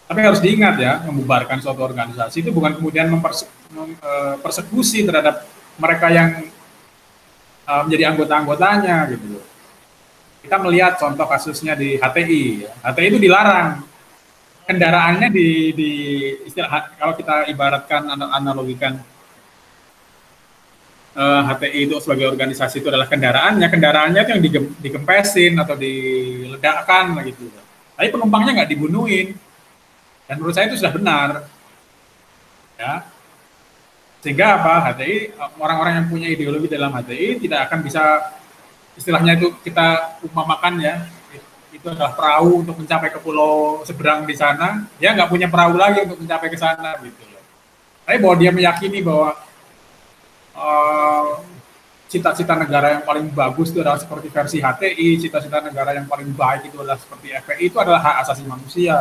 B: tapi harus diingat ya membubarkan suatu organisasi itu bukan kemudian mempersekusi e, terhadap mereka yang uh, menjadi anggota-anggotanya gitu kita melihat contoh kasusnya di HTI ya. HTI itu dilarang. Kendaraannya di, di istilah kalau kita ibaratkan analogikan uh, eh, HTI itu sebagai organisasi itu adalah kendaraannya, kendaraannya itu yang digempesin atau diledakkan gitu. Tapi penumpangnya nggak dibunuhin. Dan menurut saya itu sudah benar. Ya. Sehingga apa? HTI orang-orang yang punya ideologi dalam HTI tidak akan bisa istilahnya itu kita umpamakan ya itu adalah perahu untuk mencapai ke pulau seberang di sana, dia nggak punya perahu lagi untuk mencapai ke sana gitu loh. Tapi bahwa dia meyakini bahwa cita-cita uh, negara yang paling bagus itu adalah seperti versi HTI, cita-cita negara yang paling baik itu adalah seperti FPI, itu adalah hak asasi manusia.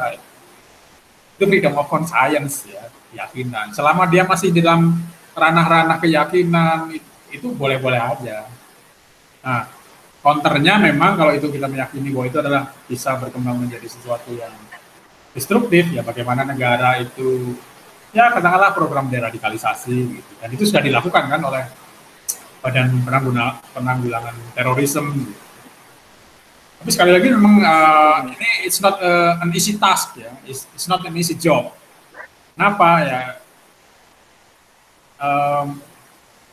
B: Itu freedom of conscience ya, keyakinan. Selama dia masih dalam ranah-ranah keyakinan, itu boleh-boleh aja. Nah, counternya memang kalau itu kita meyakini bahwa itu adalah bisa berkembang menjadi sesuatu yang destruktif, ya bagaimana negara itu ya katakanlah program deradikalisasi gitu. Dan itu sudah dilakukan kan oleh Badan Penanggulangan Terorisme. Tapi sekali lagi memang uh, ini it's not uh, an easy task ya, it's, it's not an easy job. Kenapa ya? Um,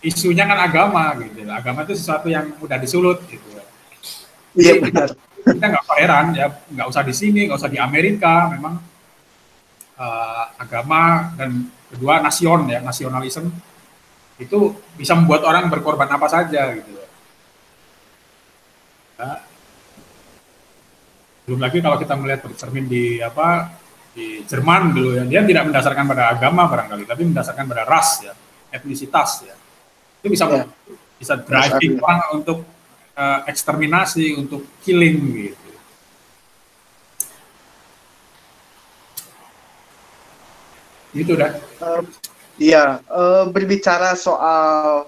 B: isunya kan agama gitu. Agama itu sesuatu yang mudah disulut gitu.
A: Iya benar.
B: Kita nggak heran ya, nggak usah di sini, nggak usah di Amerika. Memang uh, agama dan kedua nasion ya, nasionalisme itu bisa membuat orang berkorban apa saja gitu. Ya, belum lagi kalau kita melihat bercermin di apa di Jerman dulu ya, dia tidak mendasarkan pada agama barangkali, tapi mendasarkan pada ras ya, etnisitas ya. Itu bisa ya. bisa driving orang untuk uh, eksterminasi, untuk killing gitu. Itu dah. Uh,
A: iya, uh, berbicara soal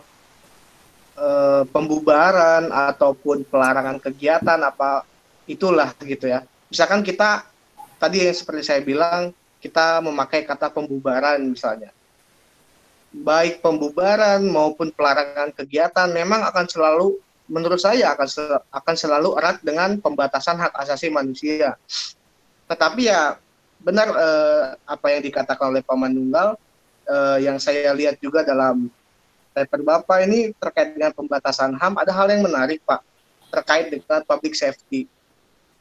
A: uh, pembubaran ataupun pelarangan kegiatan apa itulah gitu ya. Misalkan kita tadi yang seperti saya bilang kita memakai kata pembubaran misalnya. Baik pembubaran maupun pelarangan kegiatan memang akan selalu menurut saya akan sel akan selalu erat dengan pembatasan hak asasi manusia. Tetapi ya benar eh, apa yang dikatakan oleh Pak Manunggal eh, yang saya lihat juga dalam paper Bapak ini terkait dengan pembatasan HAM ada hal yang menarik Pak terkait dengan public safety.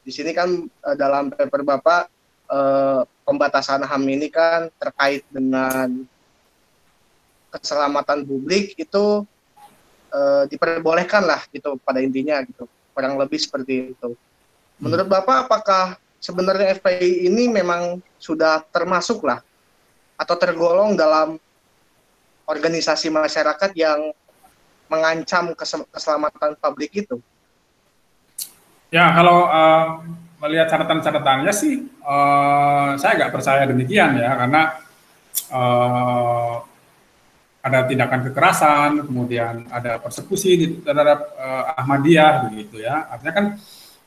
A: Di sini kan uh, dalam paper Bapak uh, pembatasan HAM ini kan terkait dengan keselamatan publik itu uh, diperbolehkan lah gitu pada intinya gitu. Kurang lebih seperti itu. Menurut Bapak apakah sebenarnya FPI ini memang sudah termasuk lah atau tergolong dalam organisasi masyarakat yang mengancam keselamatan publik itu?
B: Ya, kalau uh, melihat catatan-catatannya sih, uh, saya nggak percaya demikian ya, karena uh, ada tindakan kekerasan, kemudian ada persekusi terhadap uh, Ahmadiyah begitu ya. Artinya kan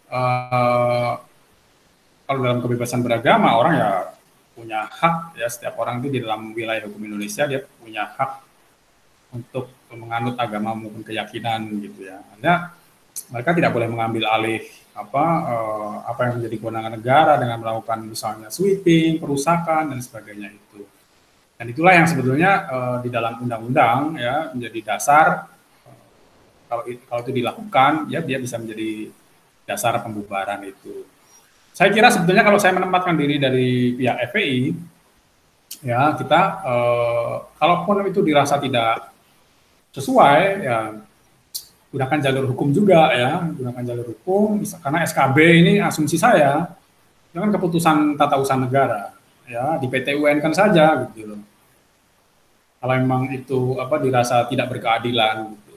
B: uh, kalau dalam kebebasan beragama orang ya punya hak ya setiap orang itu di dalam wilayah hukum Indonesia dia punya hak untuk menganut agama maupun keyakinan gitu ya. Artinya mereka tidak boleh mengambil alih apa uh, apa yang menjadi kewenangan negara dengan melakukan misalnya sweeping, perusakan dan sebagainya itu. Dan itulah yang sebetulnya uh, di dalam undang-undang ya menjadi dasar kalau kalau itu dilakukan ya dia bisa menjadi dasar pembubaran itu. Saya kira sebetulnya kalau saya menempatkan diri dari pihak FPI ya kita uh, kalaupun itu dirasa tidak sesuai ya gunakan jalur hukum juga ya, gunakan jalur hukum karena SKB ini asumsi saya itu kan keputusan tata usaha negara ya di PT UN kan saja gitu loh. Kalau memang itu apa dirasa tidak berkeadilan gitu.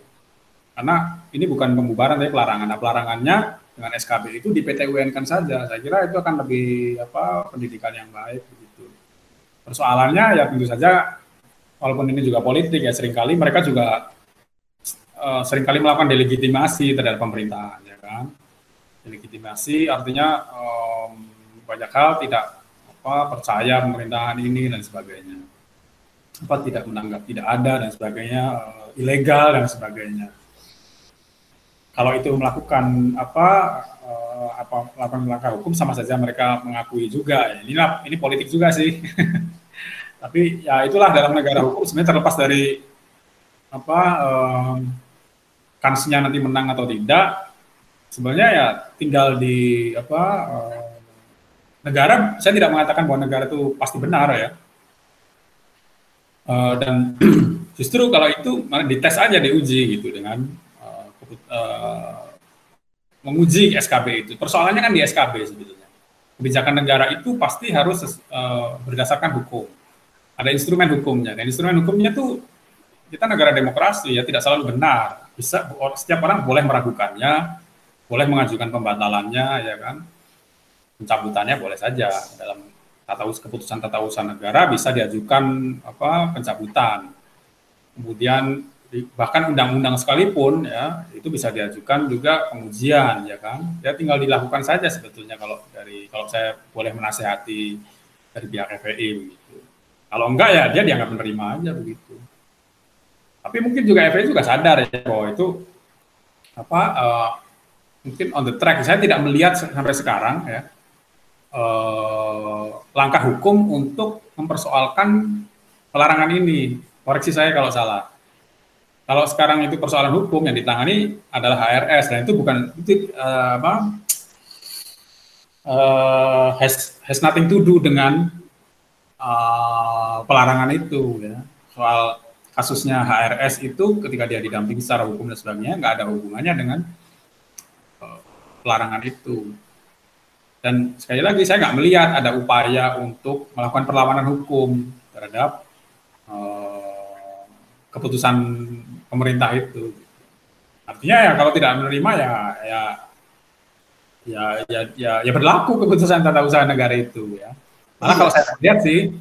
B: Karena ini bukan pembubaran tapi pelarangan. Nah, pelarangannya dengan SKB itu di PT UN kan saja. Saya kira itu akan lebih apa pendidikan yang baik begitu. Persoalannya ya tentu saja walaupun ini juga politik ya sering kali mereka juga uh, sering kali melakukan delegitimasi terhadap pemerintahan, ya kan? Delegitimasi artinya um, banyak hal tidak apa percaya pemerintahan ini dan sebagainya, apa tidak menanggap tidak ada dan sebagainya, uh, ilegal dan sebagainya. Kalau itu melakukan apa uh, apa melakukan langkah hukum sama saja mereka mengakui juga. Ya, inilah ini politik juga sih. Tapi ya itulah dalam negara hukum sebenarnya terlepas dari apa um, kansnya nanti menang atau tidak sebenarnya ya tinggal di apa uh, negara saya tidak mengatakan bahwa negara itu pasti benar ya uh, dan justru kalau itu malah dites aja diuji gitu dengan uh, menguji SKB itu. Persoalannya kan di SKB sebetulnya. Kebijakan negara itu pasti harus uh, berdasarkan hukum. Ada instrumen hukumnya. Dan instrumen hukumnya tuh kita negara demokrasi ya tidak selalu benar. Bisa setiap orang boleh meragukannya, boleh mengajukan pembatalannya, ya kan, pencabutannya boleh saja. Dalam tata usaha keputusan tata usaha negara bisa diajukan apa pencabutan. Kemudian bahkan undang-undang sekalipun ya itu bisa diajukan juga pengujian ya kan ya tinggal dilakukan saja sebetulnya kalau dari kalau saya boleh menasehati dari pihak FPI begitu kalau enggak ya dia dianggap menerima aja begitu Tapi mungkin juga FPI juga sadar ya bahwa itu apa uh, mungkin on the track. Saya tidak melihat sampai sekarang ya uh, langkah hukum untuk mempersoalkan pelarangan ini. Koreksi saya kalau salah. Kalau sekarang itu persoalan hukum yang ditangani adalah HRS dan itu bukan itu uh, apa uh, has has nothing to do dengan uh, pelarangan itu ya. Soal kasusnya HRS itu ketika dia didampingi secara hukum dan sebagainya nggak ada hubungannya dengan uh, pelarangan itu. Dan sekali lagi saya nggak melihat ada upaya untuk melakukan perlawanan hukum terhadap uh, keputusan pemerintah itu. Artinya ya kalau tidak menerima ya ya ya ya ya, ya berlaku keputusan tata usaha negara itu ya. Malah kalau saya lihat sih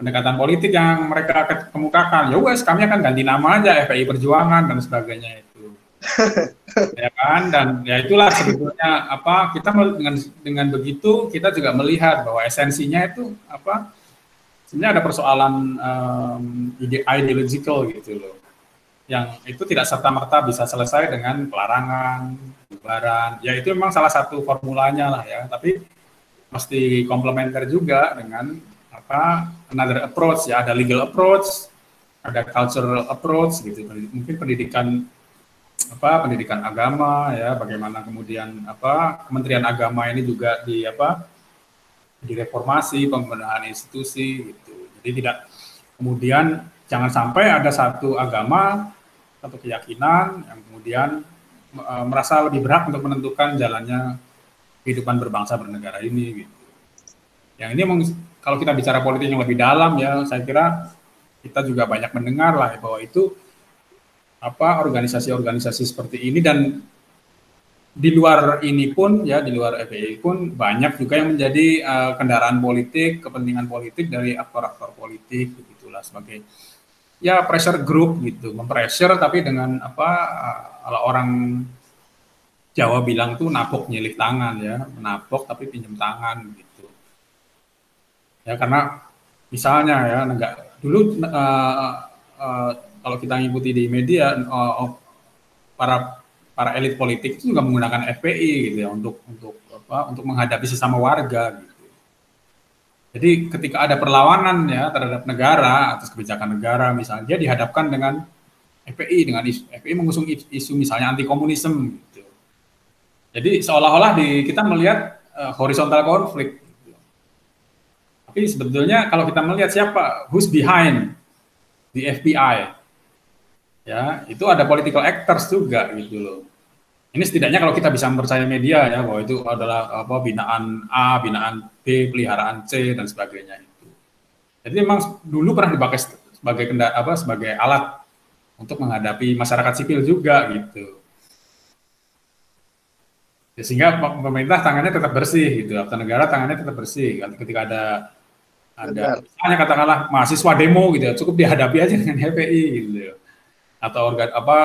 B: pendekatan politik yang mereka kemukakan, ya wes kami akan ganti nama aja FPI Perjuangan dan sebagainya itu. ya kan dan ya itulah sebetulnya apa kita dengan dengan begitu kita juga melihat bahwa esensinya itu apa sebenarnya ada persoalan um, ide ideological gitu loh yang itu tidak serta merta bisa selesai dengan pelarangan bubaran. Ya itu memang salah satu formulanya lah ya. Tapi mesti komplementer juga dengan apa another approach ya. Ada legal approach ada cultural approach gitu. Mungkin pendidikan apa pendidikan agama ya. Bagaimana kemudian apa Kementerian Agama ini juga di apa direformasi pembenahan institusi gitu. Jadi tidak kemudian jangan sampai ada satu agama satu keyakinan yang kemudian e, merasa lebih berat untuk menentukan jalannya kehidupan berbangsa bernegara ini gitu. Yang ini kalau kita bicara politik yang lebih dalam ya saya kira kita juga banyak mendengar lah bahwa itu apa organisasi-organisasi seperti ini dan di luar ini pun ya di luar FPI pun banyak juga yang menjadi uh, kendaraan politik kepentingan politik dari aktor-aktor politik begitulah sebagai ya pressure group gitu mempressure tapi dengan apa kalau orang Jawa bilang tuh napok nyilih tangan ya menapok tapi pinjam tangan gitu ya karena misalnya ya negara dulu uh, uh, kalau kita ngikuti di media uh, para para elit politik itu juga menggunakan FPI gitu ya untuk untuk apa untuk menghadapi sesama warga gitu. Jadi ketika ada perlawanan ya terhadap negara atas kebijakan negara misalnya dia dihadapkan dengan FPI dengan isu, FPI mengusung isu misalnya anti komunisme gitu. Jadi seolah-olah kita melihat uh, horizontal konflik. Gitu. Tapi sebetulnya kalau kita melihat siapa who's behind the FBI ya itu ada political actors juga gitu loh. Ini setidaknya kalau kita bisa mempercaya media ya bahwa itu adalah apa binaan A, binaan B, peliharaan C dan sebagainya itu. Jadi memang dulu pernah dipakai sebagai kendara apa sebagai alat untuk menghadapi masyarakat sipil juga gitu. Ya, sehingga pemerintah tangannya tetap bersih gitu, atau negara tangannya tetap bersih. Ketika ada ada misalnya katakanlah mahasiswa demo gitu ya, cukup dihadapi aja dengan HPI gitu atau organ apa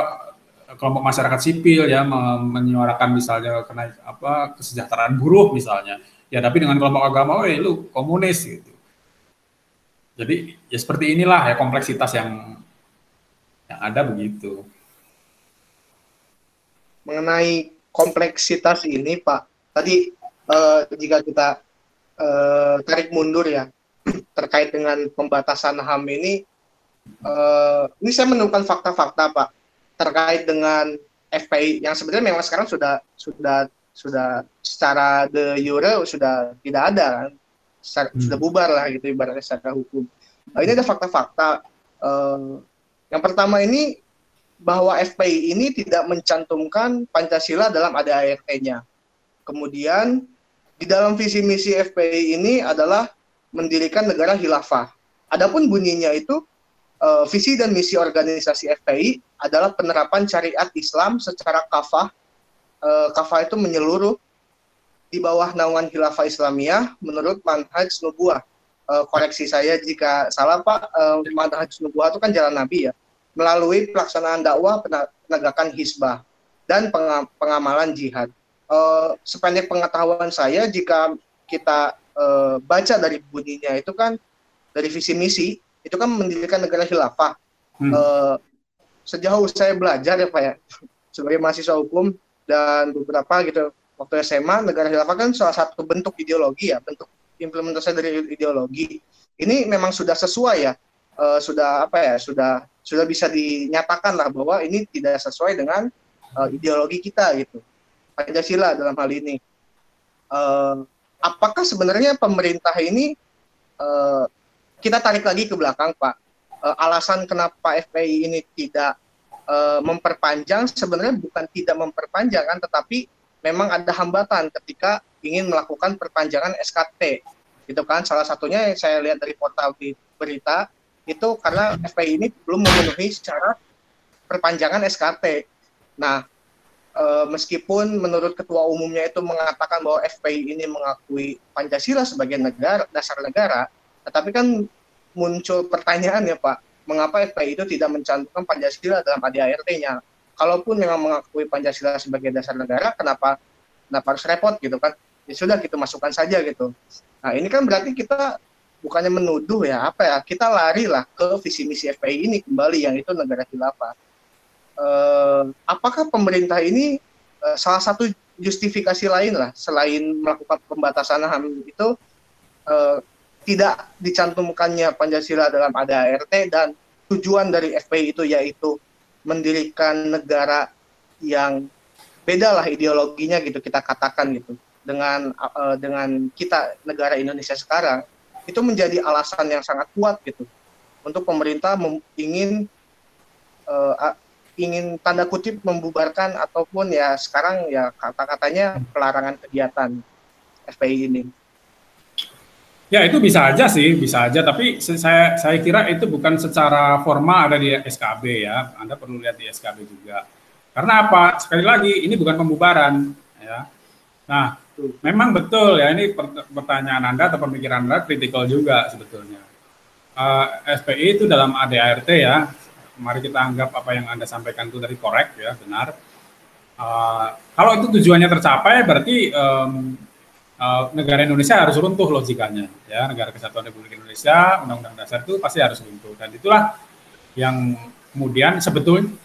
B: kelompok masyarakat sipil ya menyuarakan misalnya kena apa kesejahteraan buruh misalnya. Ya tapi dengan kelompok agama oh lu komunis gitu. Jadi ya seperti inilah ya kompleksitas yang yang ada begitu.
A: Mengenai kompleksitas ini Pak tadi eh, jika kita eh, tarik mundur ya terkait dengan pembatasan HAM ini uh, ini saya menemukan fakta-fakta Pak terkait dengan FPI yang sebenarnya memang sekarang sudah sudah sudah secara de jure sudah tidak ada kan secara, hmm. sudah bubar lah gitu ibaratnya secara hukum. Nah, ini ada fakta-fakta. Uh, yang pertama ini bahwa FPI ini tidak mencantumkan Pancasila dalam ADART-nya. Kemudian di dalam visi misi FPI ini adalah mendirikan negara khilafah. Adapun bunyinya itu uh, visi dan misi organisasi FPI adalah penerapan syariat Islam secara kafah. Uh, kafah itu menyeluruh di bawah naungan khilafah Islamiyah menurut manhaj nubuah. Uh, koreksi saya jika salah Pak, uh, manhaj nubuah itu kan jalan Nabi ya. Melalui pelaksanaan dakwah penegakan hisbah dan pengamalan jihad. Uh, sependek pengetahuan saya jika kita uh, baca dari bunyinya itu kan dari visi misi itu kan mendirikan negara khilafah. Hmm. Uh, sejauh saya belajar ya Pak ya, sebagai mahasiswa hukum dan beberapa gitu waktu SMA negara khilafah kan salah satu bentuk ideologi ya, bentuk implementasi dari ideologi. Ini memang sudah sesuai ya, uh, sudah apa ya, sudah sudah bisa dinyatakan lah bahwa ini tidak sesuai dengan uh, ideologi kita gitu. Pancasila dalam hal ini. Uh, apakah sebenarnya pemerintah ini uh, kita tarik lagi ke belakang Pak, uh, alasan kenapa FPI ini tidak uh, memperpanjang sebenarnya bukan tidak memperpanjang kan, tetapi memang ada hambatan ketika ingin melakukan perpanjangan SKT. Itu kan salah satunya yang saya lihat dari portal berita itu karena FPI ini belum memenuhi secara perpanjangan SKT. Nah, e, meskipun menurut ketua umumnya itu mengatakan bahwa FPI ini mengakui Pancasila sebagai negara dasar negara, tetapi kan muncul pertanyaan ya Pak, mengapa FPI itu tidak mencantumkan Pancasila dalam ADART-nya? Kalaupun memang mengakui Pancasila sebagai dasar negara, kenapa kenapa harus repot gitu kan? Ya sudah kita masukkan saja gitu. Nah ini kan berarti kita bukannya menuduh ya apa ya kita lari lah ke visi misi FPI ini kembali yang itu negara khilafah. Eh, apakah pemerintah ini eh, salah satu justifikasi lain lah selain melakukan pembatasan HAM itu eh, tidak dicantumkannya Pancasila dalam ADART dan tujuan dari FPI itu yaitu mendirikan negara yang beda lah ideologinya gitu kita katakan gitu dengan uh, dengan kita negara Indonesia sekarang itu menjadi alasan yang sangat kuat gitu untuk pemerintah ingin uh, ingin tanda kutip membubarkan ataupun ya sekarang ya kata-katanya pelarangan kegiatan FPI ini.
B: Ya itu bisa aja sih, bisa aja. Tapi saya saya kira itu bukan secara formal ada di SKB ya. Anda perlu lihat di SKB juga. Karena apa? Sekali lagi ini bukan pembubaran ya. Nah, memang betul ya ini pertanyaan Anda atau pemikiran Anda kritikal juga sebetulnya. Uh, eh, SPI itu dalam ADART ya, mari kita anggap apa yang Anda sampaikan itu dari korek ya, benar. Uh, kalau itu tujuannya tercapai berarti um, uh, negara Indonesia harus runtuh logikanya ya, negara kesatuan Republik Indonesia, Undang-Undang Dasar itu pasti harus runtuh dan itulah yang kemudian sebetulnya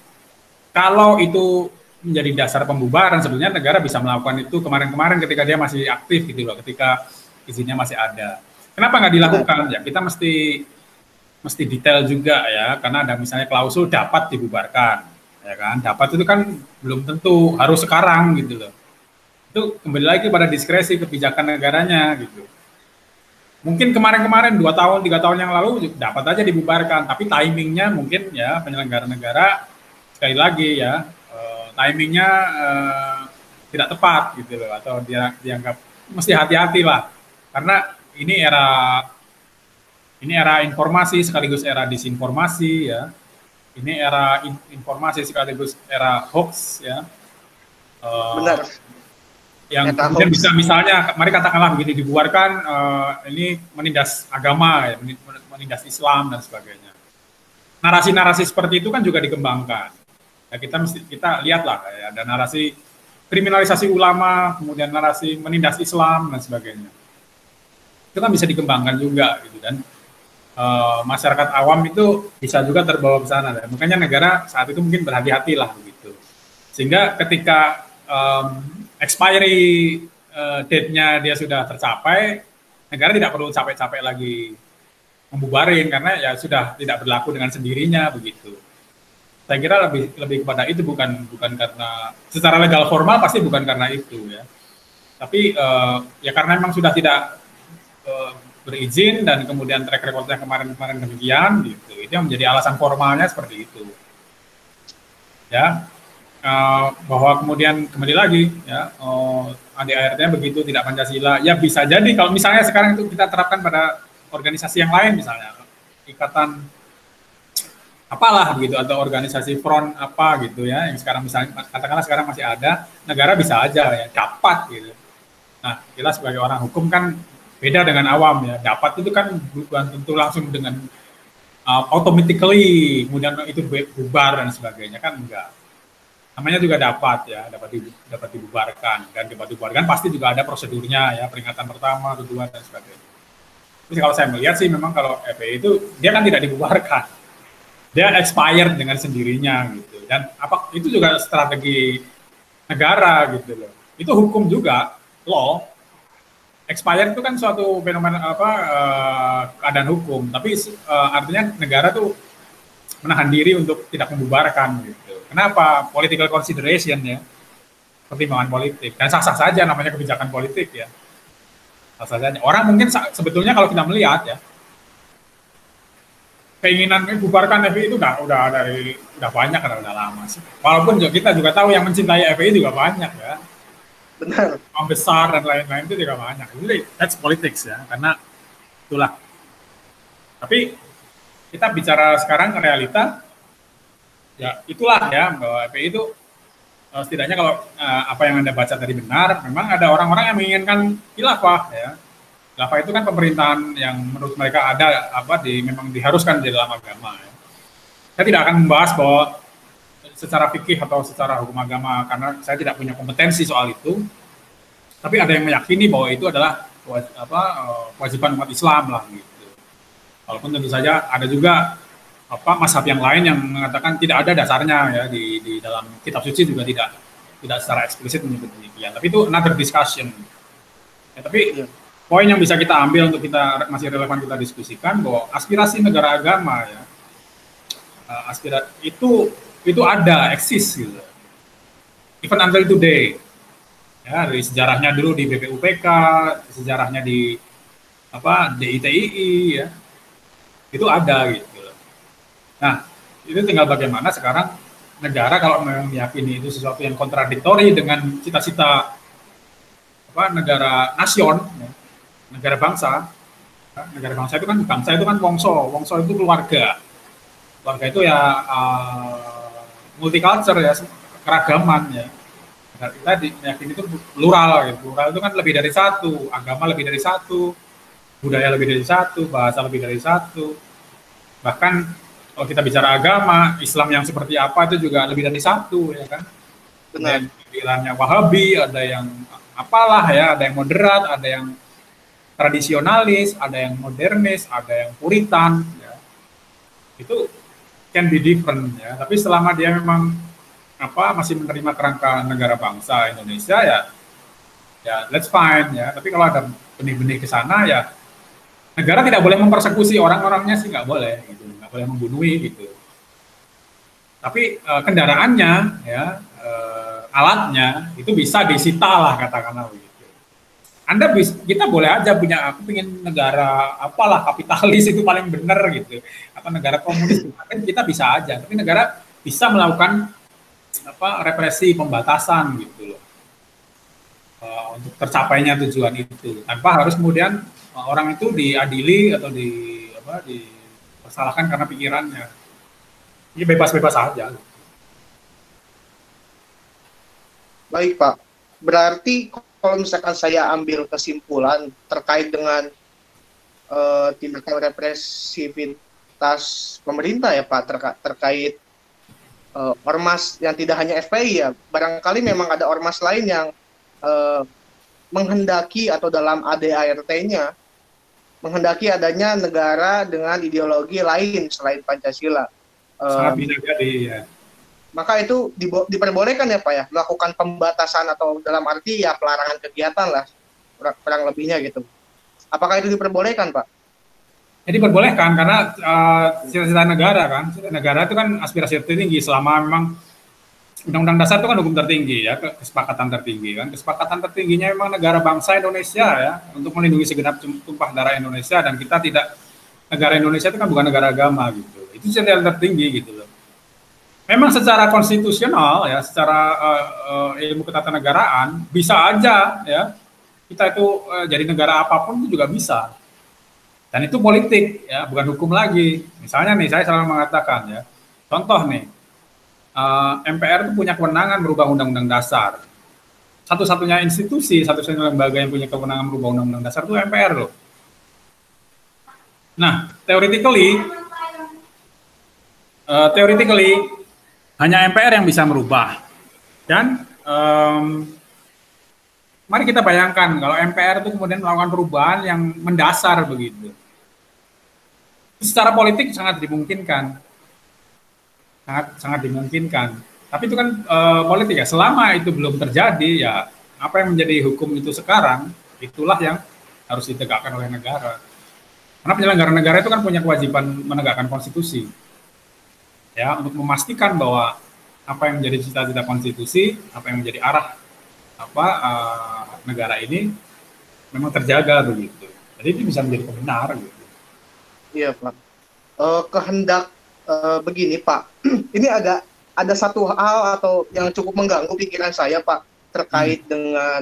B: kalau itu menjadi dasar pembubaran sebenarnya negara bisa melakukan itu kemarin-kemarin ketika dia masih aktif gitu loh, ketika izinnya masih ada. Kenapa nggak dilakukan? Ya kita mesti mesti detail juga ya, karena ada misalnya klausul dapat dibubarkan, ya kan? Dapat itu kan belum tentu harus sekarang gitu loh. Itu kembali lagi pada diskresi kebijakan negaranya gitu. Mungkin kemarin-kemarin dua tahun tiga tahun yang lalu dapat aja dibubarkan, tapi timingnya mungkin ya penyelenggara negara sekali lagi ya timingnya uh, tidak tepat gitu loh. Atau dia dianggap mesti hati-hati lah. Karena ini era ini era informasi sekaligus era disinformasi ya. Ini era in, informasi sekaligus era hoax ya.
A: Uh, benar
B: yang kemudian bisa misalnya mari katakanlah begini dibuarkan uh, ini menindas agama ya menindas Islam dan sebagainya narasi-narasi seperti itu kan juga dikembangkan ya kita mesti kita lihatlah ya ada narasi kriminalisasi ulama, kemudian narasi menindas Islam dan sebagainya. Itu kan bisa dikembangkan juga gitu dan uh, masyarakat awam itu bisa juga terbawa ke sana. Dan makanya negara saat itu mungkin berhati-hati lah begitu. Sehingga ketika um, expiry uh, date-nya dia sudah tercapai, negara tidak perlu capek-capek lagi membubarin karena ya sudah tidak berlaku dengan sendirinya begitu. Saya kira lebih lebih kepada itu bukan bukan karena secara legal formal pasti bukan karena itu ya. Tapi uh, ya karena memang sudah tidak uh, berizin dan kemudian track recordnya kemarin-kemarin demikian gitu. Itu yang menjadi alasan formalnya seperti itu. Ya uh, bahwa kemudian kembali lagi ya uh, ADART-nya begitu tidak Pancasila. Ya bisa jadi kalau misalnya sekarang itu kita terapkan pada organisasi yang lain misalnya ikatan apalah begitu atau organisasi front apa gitu ya yang sekarang misalnya katakanlah sekarang masih ada negara bisa aja ya dapat gitu. Nah kita sebagai orang hukum kan beda dengan awam ya. Dapat itu kan bukan tentu langsung dengan uh, automatically kemudian itu bubar dan sebagainya kan enggak namanya juga dapat ya dapat di, dapat dibubarkan dan dapat dibubarkan pasti juga ada prosedurnya ya peringatan pertama kedua dan sebagainya jadi kalau saya melihat sih memang kalau FPI itu dia kan tidak dibubarkan dia expired dengan sendirinya gitu. Dan apa itu juga strategi negara gitu loh. Itu hukum juga, law. Expired itu kan suatu fenomena apa uh, keadaan hukum, tapi uh, artinya negara tuh menahan diri untuk tidak membubarkan gitu. Kenapa? Political consideration ya, pertimbangan politik. Dan sah-sah saja namanya kebijakan politik ya. Sah-sah saja. Orang mungkin sebetulnya kalau kita melihat ya, keinginan bubarkan FPI itu udah udah dari udah banyak karena udah lama sih. Walaupun juga kita juga tahu yang mencintai FPI juga banyak ya.
A: Benar.
B: Yang besar dan lain-lain itu juga banyak. Jadi that's politics ya, karena itulah. Tapi kita bicara sekarang realita, ya itulah ya bahwa FPI itu eh, setidaknya kalau uh, apa yang anda baca tadi benar, memang ada orang-orang yang menginginkan khilafah ya Khilafah itu kan pemerintahan yang menurut mereka ada apa di memang diharuskan di dalam agama. Ya. Saya tidak akan membahas bahwa secara fikih atau secara hukum agama karena saya tidak punya kompetensi soal itu. Tapi ada yang meyakini bahwa itu adalah apa eh, kewajiban umat Islam lah gitu. Walaupun tentu saja ada juga apa masab yang lain yang mengatakan tidak ada dasarnya ya di, di dalam kitab suci juga tidak tidak secara eksplisit menyebut demikian. Tapi itu another discussion. Ya, tapi iya poin yang bisa kita ambil untuk kita masih relevan kita diskusikan bahwa aspirasi negara agama ya uh, aspirasi itu itu ada eksis gitu even until today ya dari sejarahnya dulu di BPUPK sejarahnya di apa DITII ya itu ada gitu nah itu tinggal bagaimana sekarang negara kalau meyakini itu sesuatu yang kontradiktori dengan cita-cita apa negara nasion ya, negara bangsa. Negara bangsa itu kan bangsa itu kan wongso. Wongso itu keluarga. Keluarga itu ya uh, multicultural ya keragaman ya. Kita meyakini itu plural ya plural itu kan lebih dari satu agama lebih dari satu budaya lebih dari satu bahasa lebih dari satu. Bahkan kalau kita bicara agama Islam yang seperti apa itu juga lebih dari satu ya kan benar pikirannya Wahabi ada yang apalah ya ada yang moderat ada yang tradisionalis, ada yang modernis, ada yang puritan, ya. itu can be different ya. Tapi selama dia memang apa masih menerima kerangka negara bangsa Indonesia ya, ya let's fine ya. Tapi kalau ada benih-benih ke sana ya negara tidak boleh mempersekusi orang-orangnya sih nggak boleh gitu, boleh membunuhi gitu. Tapi uh, kendaraannya ya uh, alatnya itu bisa disita lah katakanlah begitu. Anda bisa, kita boleh aja punya aku pengen negara apalah kapitalis itu paling benar gitu atau negara komunis kan kita bisa aja tapi negara bisa melakukan apa represi pembatasan gitu loh uh, untuk tercapainya tujuan itu tanpa harus kemudian orang itu diadili atau di apa dipersalahkan karena pikirannya. Ini bebas-bebas aja.
A: Baik pak. Berarti kalau misalkan saya ambil kesimpulan terkait dengan uh, tindakan represivitas pemerintah ya Pak terka terkait uh, ormas yang tidak hanya FPI ya, barangkali memang ada ormas lain yang uh, menghendaki atau dalam ADART-nya menghendaki adanya negara dengan ideologi lain selain Pancasila.
B: Sangat bisa jadi ya
A: maka itu diperbolehkan ya Pak ya melakukan pembatasan atau dalam arti ya pelarangan kegiatan lah kurang lebihnya gitu. Apakah itu diperbolehkan Pak?
B: Jadi ya, diperbolehkan karena uh, cita-cita negara kan, negara itu kan aspirasi tertinggi selama memang Undang-Undang Dasar itu kan hukum tertinggi ya, kesepakatan tertinggi kan. Kesepakatan tertingginya memang negara bangsa Indonesia ya untuk melindungi segenap tumpah darah Indonesia dan kita tidak negara Indonesia itu kan bukan negara agama gitu. Itu cita tertinggi gitu loh memang secara konstitusional ya, secara uh, uh, ilmu ketatanegaraan bisa aja ya kita itu uh, jadi negara apa pun itu juga bisa. Dan itu politik ya, bukan hukum lagi. Misalnya nih saya selalu mengatakan ya, contoh nih uh, MPR itu punya kewenangan merubah undang-undang dasar. Satu-satunya institusi, satu-satunya lembaga yang punya kewenangan merubah undang-undang dasar itu MPR loh. Nah, theoretically, uh, theoretically hanya MPR yang bisa merubah. Dan um, mari kita bayangkan kalau MPR itu kemudian melakukan perubahan yang mendasar begitu. Secara politik sangat dimungkinkan. Sangat sangat dimungkinkan. Tapi itu kan uh, politik ya. Selama itu belum terjadi ya apa yang menjadi hukum itu sekarang itulah yang harus ditegakkan oleh negara. Karena penyelenggara negara itu kan punya kewajiban menegakkan konstitusi. Ya, untuk memastikan bahwa apa yang menjadi cita-cita konstitusi, apa yang menjadi arah apa uh, negara ini memang terjaga begitu. Jadi itu bisa menjadi kebenar gitu.
A: Iya, Pak. Uh, kehendak uh, begini, Pak. ini agak ada satu hal atau yang cukup mengganggu pikiran saya, Pak, terkait hmm. dengan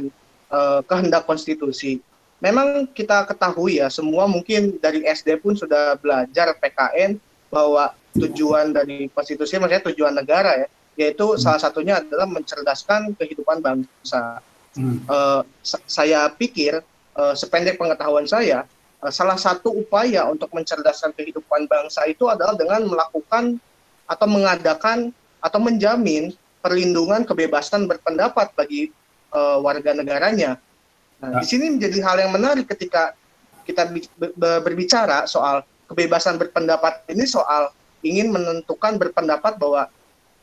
A: uh, kehendak konstitusi memang kita ketahui ya semua mungkin dari SD pun sudah belajar PKN bahwa tujuan dari konstitusi maksudnya tujuan negara ya yaitu hmm. salah satunya adalah mencerdaskan kehidupan bangsa. Hmm. Uh, saya pikir uh, sependek pengetahuan saya uh, salah satu upaya untuk mencerdaskan kehidupan bangsa itu adalah dengan melakukan atau mengadakan atau menjamin perlindungan kebebasan berpendapat bagi uh, warga negaranya. Nah, di sini menjadi hal yang menarik ketika kita berbicara soal kebebasan berpendapat ini soal ingin menentukan berpendapat bahwa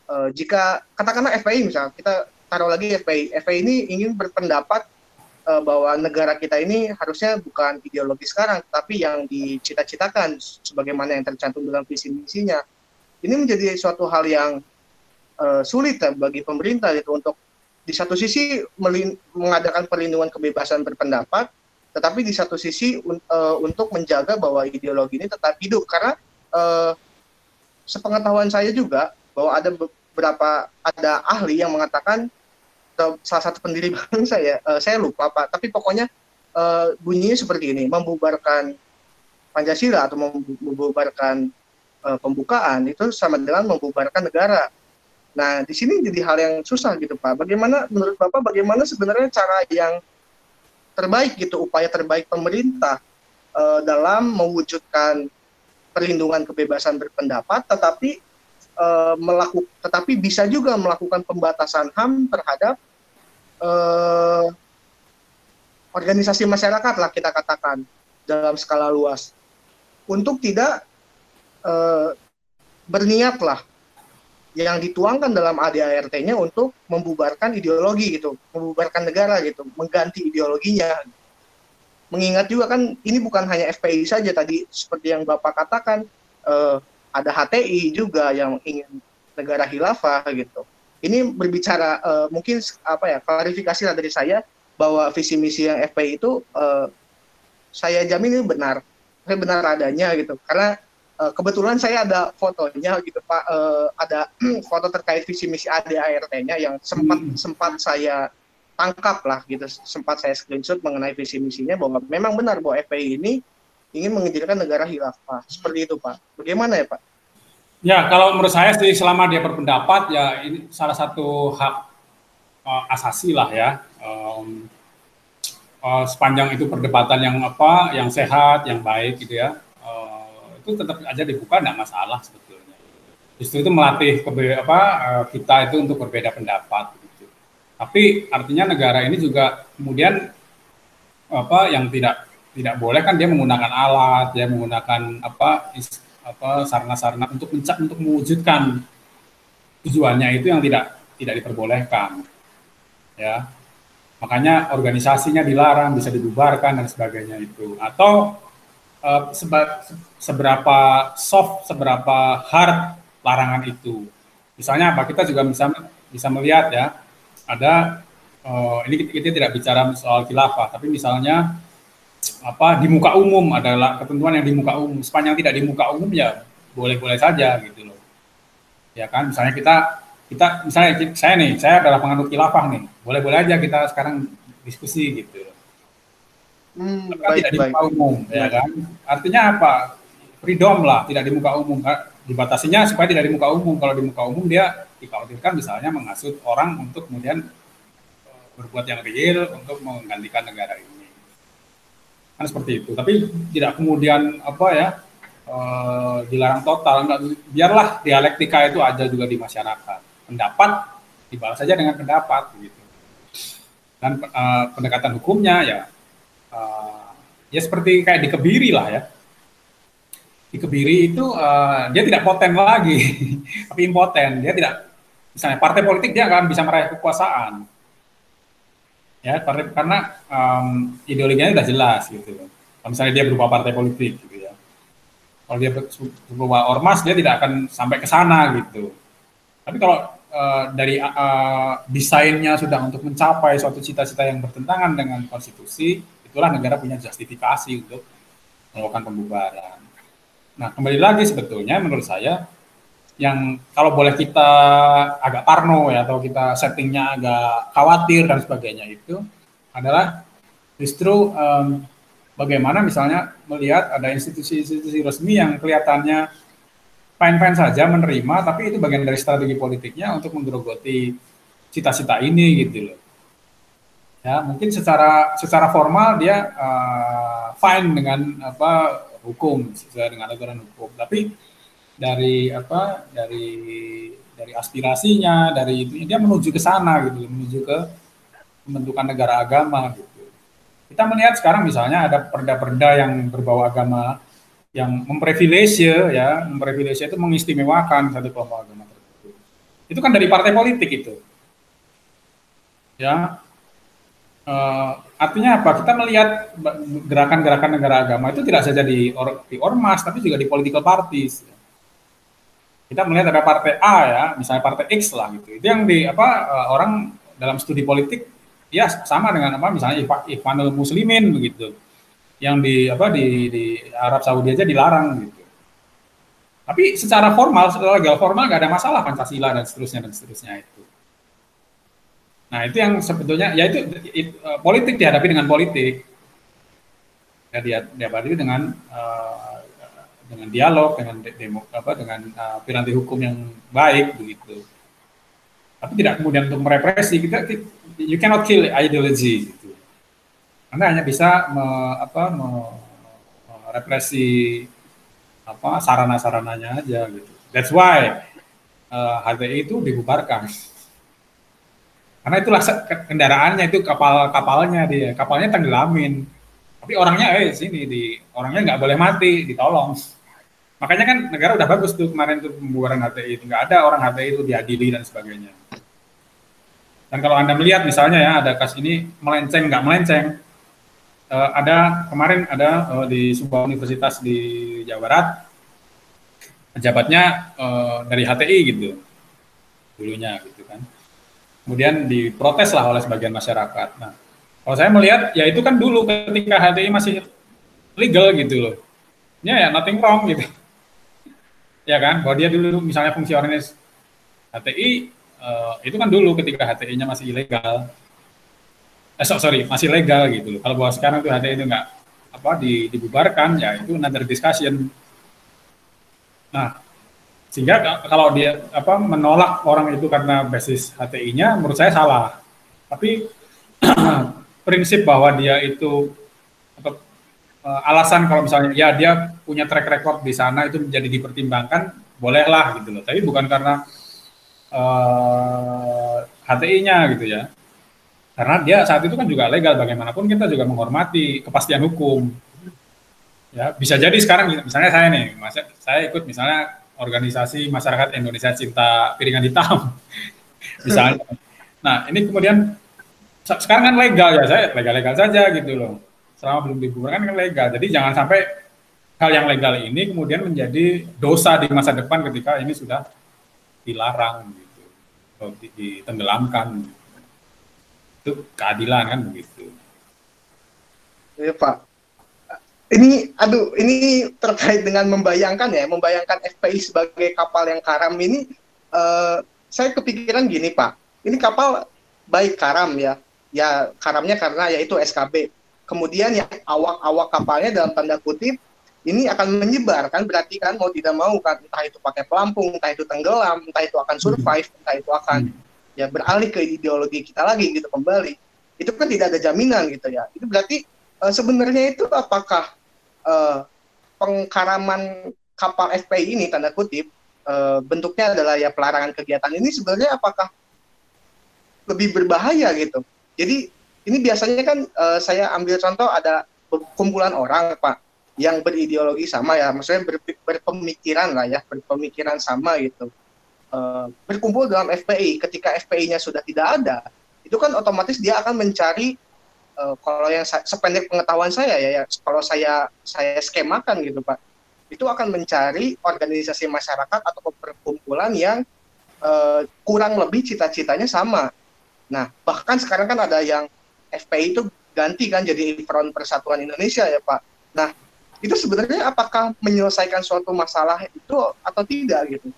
A: uh, jika katakanlah FPI misalnya kita taruh lagi FPI, FPI ini ingin berpendapat uh, bahwa negara kita ini harusnya bukan ideologi sekarang, tapi yang dicita-citakan sebagaimana yang tercantum dalam visi misinya. Ini menjadi suatu hal yang uh, sulit ya bagi pemerintah itu untuk di satu sisi mengadakan perlindungan kebebasan berpendapat, tetapi di satu sisi un uh, untuk menjaga bahwa ideologi ini tetap hidup karena uh, sepengetahuan saya juga bahwa ada beberapa ada ahli yang mengatakan salah satu pendiri bangsa ya uh, saya lupa pak tapi pokoknya uh, bunyinya seperti ini membubarkan Pancasila atau membubarkan uh, pembukaan itu sama dengan membubarkan negara Nah, di sini jadi hal yang susah gitu, Pak. Bagaimana menurut Bapak bagaimana sebenarnya cara yang terbaik gitu, upaya terbaik pemerintah uh, dalam mewujudkan perlindungan kebebasan berpendapat tetapi uh, melakukan tetapi bisa juga melakukan pembatasan HAM terhadap uh, organisasi masyarakat lah kita katakan dalam skala luas untuk tidak uh, berniat lah yang dituangkan dalam ADART-nya untuk membubarkan ideologi gitu, membubarkan negara gitu, mengganti ideologinya. Mengingat juga kan ini bukan hanya FPI saja tadi seperti yang Bapak katakan eh, ada HTI juga yang ingin negara hilafah gitu. Ini berbicara eh, mungkin apa ya klarifikasi lah dari saya bahwa visi misi yang FPI itu eh, saya jamin ini benar, saya benar adanya gitu. Karena uh, kebetulan saya ada fotonya gitu Pak uh, ada foto terkait visi misi ADART-nya yang sempat hmm. sempat saya tangkap lah gitu sempat saya screenshot mengenai visi misinya bahwa memang benar bahwa FPI ini ingin mengejarkan negara hilafah seperti itu Pak bagaimana ya Pak?
B: Ya kalau menurut saya sih selama dia berpendapat ya ini salah satu hak uh, asasi lah ya um, uh, sepanjang itu perdebatan yang apa yang sehat yang baik gitu ya itu tetap aja dibuka tidak masalah sebetulnya. Justru itu melatih kebe, apa eh, kita itu untuk berbeda pendapat gitu. Tapi artinya negara ini juga kemudian apa yang tidak tidak boleh kan dia menggunakan alat, dia menggunakan apa is, apa sarana-sarana untuk mencak untuk mewujudkan tujuannya itu yang tidak tidak diperbolehkan. Ya. Makanya organisasinya dilarang, bisa dibubarkan dan sebagainya itu. Atau uh, seba, seberapa soft, seberapa hard larangan itu. Misalnya apa? Kita juga bisa bisa melihat ya, ada uh, ini kita, kita tidak bicara soal khilafah, tapi misalnya apa di muka umum adalah ketentuan yang di muka umum. Sepanjang tidak di muka umum ya boleh-boleh saja gitu loh. Ya kan, misalnya kita kita misalnya saya nih, saya adalah penganut khilafah nih, boleh-boleh aja kita sekarang diskusi gitu. Hmm, kan baik, tidak di muka umum, ya kan? Artinya apa? Freedom lah, tidak di muka umum. Dibatasinya supaya tidak di muka umum. Kalau di muka umum dia dikhawatirkan misalnya mengasut orang untuk kemudian eh, berbuat yang real untuk menggantikan negara ini. Kan seperti itu. Tapi tidak kemudian apa ya uh, dilarang total. Enggak, biarlah dialektika itu ada juga di masyarakat. Pendapat dibalas saja dengan pendapat gitu. Dan uh, pendekatan hukumnya ya uh, ya seperti kayak dikebiri lah ya. di Kebiri itu uh, dia tidak poten lagi, tapi impoten. Dia tidak misalnya partai politik dia akan bisa meraih kekuasaan. Ya, karena um, ideologinya sudah jelas gitu. Kalau misalnya dia berupa partai politik gitu ya. Kalau dia berupa ormas dia tidak akan sampai ke sana gitu. Tapi kalau uh, dari uh, desainnya sudah untuk mencapai suatu cita-cita yang bertentangan dengan konstitusi, itulah negara punya justifikasi untuk melakukan pembubaran. Nah, kembali lagi sebetulnya menurut saya yang kalau boleh kita agak parno ya atau kita settingnya agak khawatir dan sebagainya itu adalah justru um, bagaimana misalnya melihat ada institusi-institusi resmi yang kelihatannya fine-fine saja menerima tapi itu bagian dari strategi politiknya untuk menggerogoti cita-cita ini gitu loh. Ya mungkin secara secara formal dia uh, fine dengan apa hukum sesuai dengan aturan hukum. Tapi dari apa dari dari aspirasinya dari itu dia menuju ke sana gitu menuju ke pembentukan negara agama gitu. Kita melihat sekarang misalnya ada perda-perda yang berbau agama yang memprivilege ya memprivilege itu mengistimewakan satu kelompok agama tertentu itu kan dari partai politik itu. Ya. Uh, artinya apa? Kita melihat gerakan-gerakan negara agama itu tidak saja di, or, di ormas tapi juga di political parties kita melihat ada partai A ya, misalnya partai X lah gitu. Itu yang di apa uh, orang dalam studi politik ya sama dengan apa misalnya Ikhwanul Muslimin begitu. Yang di apa di di Arab Saudi aja dilarang gitu. Tapi secara formal, secara legal formal nggak ada masalah Pancasila dan seterusnya dan seterusnya itu. Nah itu yang sebetulnya ya itu, uh, politik dihadapi dengan politik. Ya, dia dihadapi dengan uh, dengan dialog dengan demo apa dengan uh, piranti hukum yang baik begitu. Tapi tidak kemudian untuk merepresi kita you cannot kill ideology gitu. Anda hanya bisa me, apa merepresi apa sarana-sarananya aja gitu. That's why uh, HTI itu dibubarkan. Karena itulah kendaraannya itu kapal kapalnya dia kapalnya tenggelamin tapi orangnya eh sini di orangnya nggak boleh mati ditolong Makanya kan negara udah bagus tuh kemarin tuh pembubaran HTI itu nggak ada orang HTI itu diadili dan sebagainya. Dan kalau anda melihat misalnya ya ada kasus ini melenceng nggak melenceng, uh, ada kemarin ada uh, di sebuah universitas di Jawa Barat pejabatnya uh, dari HTI gitu dulunya gitu kan. Kemudian diprotes lah oleh sebagian masyarakat. Nah, kalau saya melihat ya itu kan dulu ketika HTI masih legal gitu loh. Ya ya nothing wrong gitu ya kan? Bahwa dia dulu misalnya fungsionaris HTI uh, eh, itu kan dulu ketika HTI-nya masih ilegal. Eh so, sorry masih legal gitu kalau bahwa sekarang tuh HTI itu nggak apa di, dibubarkan ya itu another discussion. Nah sehingga kalau dia apa menolak orang itu karena basis HTI-nya menurut saya salah. Tapi prinsip bahwa dia itu uh, alasan kalau misalnya ya dia punya track record di sana itu menjadi dipertimbangkan bolehlah gitu loh. Tapi bukan karena uh, eh, HTI-nya gitu ya. Karena dia saat itu kan juga legal bagaimanapun kita juga menghormati kepastian hukum. Ya bisa jadi sekarang misalnya saya nih saya ikut misalnya organisasi masyarakat Indonesia cinta piringan hitam misalnya. Nah ini kemudian sekarang kan legal ya saya legal-legal saja gitu loh. Selama belum dibubarkan kan legal. Jadi jangan sampai hal yang legal ini kemudian menjadi dosa di masa depan ketika ini sudah dilarang gitu, atau ditenggelamkan. Itu keadilan kan begitu.
A: Iya Pak. Ini, aduh, ini terkait dengan membayangkan ya, membayangkan FPI sebagai kapal yang karam ini, uh, saya kepikiran gini Pak, ini kapal baik karam ya, ya karamnya karena yaitu SKB kemudian ya awak-awak kapalnya dalam tanda kutip ini akan menyebar kan berarti kan mau tidak mau kan entah itu pakai pelampung entah itu tenggelam entah itu akan survive entah itu akan ya beralih ke ideologi kita lagi gitu kembali. Itu kan tidak ada jaminan gitu ya. Itu berarti uh, sebenarnya itu apakah uh, pengkaraman kapal FPI ini tanda kutip uh, bentuknya adalah ya pelarangan kegiatan ini sebenarnya apakah lebih berbahaya gitu? Jadi ini biasanya kan uh, saya ambil contoh ada kumpulan orang pak yang berideologi sama ya, maksudnya ber, berpemikiran lah ya, berpemikiran sama gitu. Uh, berkumpul dalam FPI. Ketika FPI-nya sudah tidak ada, itu kan otomatis dia akan mencari uh, kalau yang sependek pengetahuan saya ya, ya kalau saya saya skemakan gitu pak, itu akan mencari organisasi masyarakat atau perkumpulan yang uh, kurang lebih cita-citanya sama. Nah bahkan sekarang kan ada yang FPI itu ganti kan jadi Front Persatuan Indonesia ya Pak. Nah itu sebenarnya apakah menyelesaikan suatu masalah itu atau tidak gitu?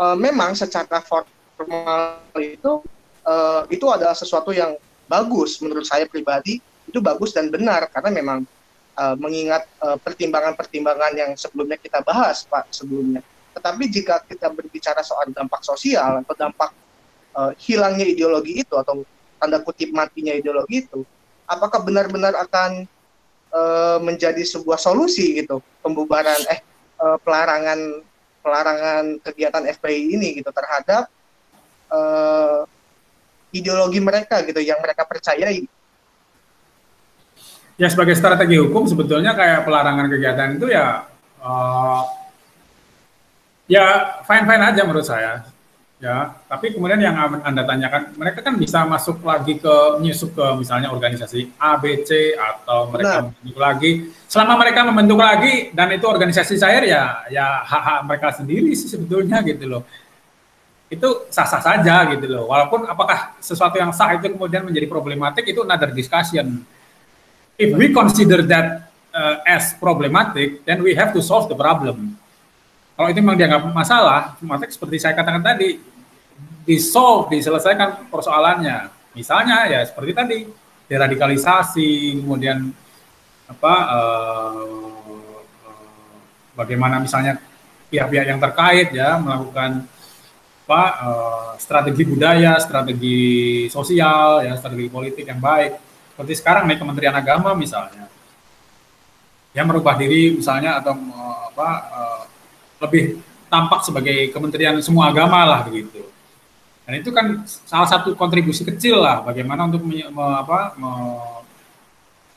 A: Uh, memang secara formal itu uh, itu adalah sesuatu yang bagus menurut saya pribadi itu bagus dan benar karena memang uh, mengingat pertimbangan-pertimbangan yang sebelumnya kita bahas Pak sebelumnya. Tetapi jika kita berbicara soal dampak sosial atau dampak hilangnya ideologi itu atau tanda kutip matinya ideologi itu, apakah benar-benar akan uh, menjadi sebuah solusi gitu pembubaran eh uh, pelarangan pelarangan kegiatan FPI ini gitu terhadap uh, ideologi mereka gitu yang mereka percayai.
B: Ya sebagai strategi hukum sebetulnya kayak pelarangan kegiatan itu ya uh, ya fine fine aja menurut saya ya tapi kemudian yang anda tanyakan mereka kan bisa masuk lagi ke nyusup ke misalnya organisasi A B C atau mereka nah. membentuk lagi. Selama mereka membentuk lagi dan itu organisasi cair ya ya hak hak mereka sendiri sih sebetulnya gitu loh. Itu sah sah saja gitu loh. Walaupun apakah sesuatu yang sah itu kemudian menjadi problematik itu another discussion. If we consider that uh, as problematic then we have to solve the problem kalau itu memang dianggap masalah, maka seperti saya katakan tadi, disolve, diselesaikan persoalannya. Misalnya ya seperti tadi, deradikalisasi, kemudian apa uh, bagaimana misalnya pihak-pihak yang terkait ya melakukan apa uh, strategi budaya, strategi sosial, ya strategi politik yang baik. Seperti sekarang nih Kementerian Agama misalnya, yang merubah diri misalnya atau uh, apa uh, lebih tampak sebagai kementerian semua agama lah begitu. Dan itu kan salah satu kontribusi kecil lah bagaimana untuk me, me, apa, me,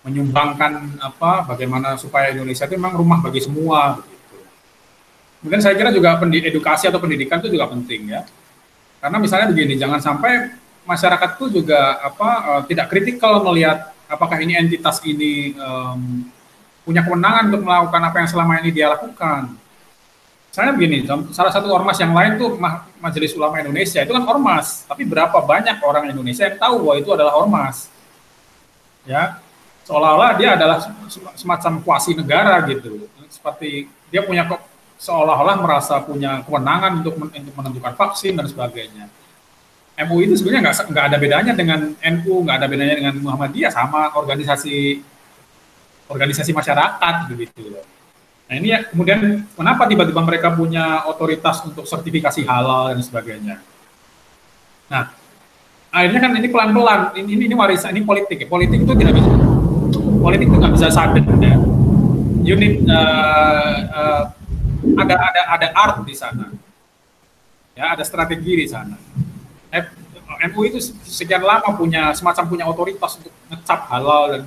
B: menyumbangkan apa bagaimana supaya Indonesia itu memang rumah bagi semua begitu. Kemudian saya kira juga edukasi atau pendidikan itu juga penting ya. Karena misalnya begini, jangan sampai masyarakat itu juga apa uh, tidak kritikal melihat apakah ini entitas ini um, punya kewenangan untuk melakukan apa yang selama ini dia lakukan Misalnya begini, salah satu ormas yang lain tuh Majelis Ulama Indonesia itu kan ormas, tapi berapa banyak orang Indonesia yang tahu bahwa itu adalah ormas? Ya, seolah-olah dia adalah semacam kuasi negara gitu, seperti dia punya seolah-olah merasa punya kewenangan untuk, untuk menentukan vaksin dan sebagainya. MUI itu sebenarnya nggak nggak ada bedanya dengan NU, nggak ada bedanya dengan Muhammadiyah sama organisasi organisasi masyarakat begitu. Nah ini ya kemudian kenapa tiba-tiba mereka punya otoritas untuk sertifikasi halal dan sebagainya. Nah akhirnya kan ini pelan-pelan ini, ini ini warisan ini politik ya. Politik itu tidak bisa politik itu nggak bisa sudden ya. Unit uh, uh, ada ada ada art di sana. Ya ada strategi di sana. MU itu sekian lama punya semacam punya otoritas untuk ngecap halal dan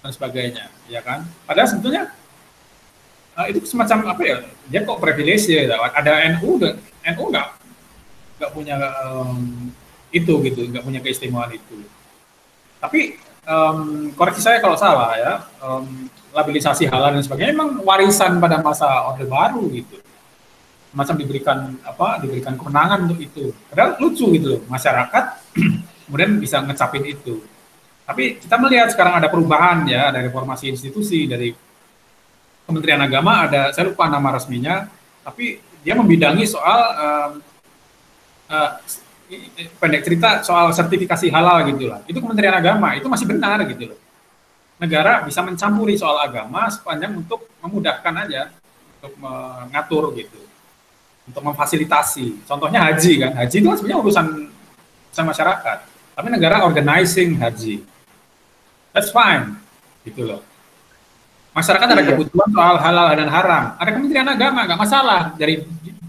B: dan sebagainya ya kan? Padahal sebetulnya uh, itu semacam apa ya? Dia kok privilege ya ada NU dan NU nggak? Nggak punya um, itu gitu nggak punya keistimewaan itu. Tapi um, koreksi saya kalau salah ya um, labilisasi halal dan sebagainya memang warisan pada masa orde baru gitu. Macam diberikan apa diberikan kemenangan untuk itu. Padahal lucu gitu loh masyarakat kemudian bisa ngecapin itu. Tapi kita melihat sekarang ada perubahan ya dari reformasi institusi dari Kementerian Agama ada saya lupa nama resminya tapi dia membidangi soal uh, uh, pendek cerita soal sertifikasi halal gitu lah. Itu Kementerian Agama itu masih benar gitu loh. Negara bisa mencampuri soal agama sepanjang untuk memudahkan aja untuk mengatur gitu untuk memfasilitasi. Contohnya haji kan haji itu kan sebenarnya urusan urusan masyarakat tapi negara organizing haji. That's fine gitu loh Masyarakat ada iya. kebutuhan soal halal dan haram. Ada Kementerian Agama, nggak masalah dari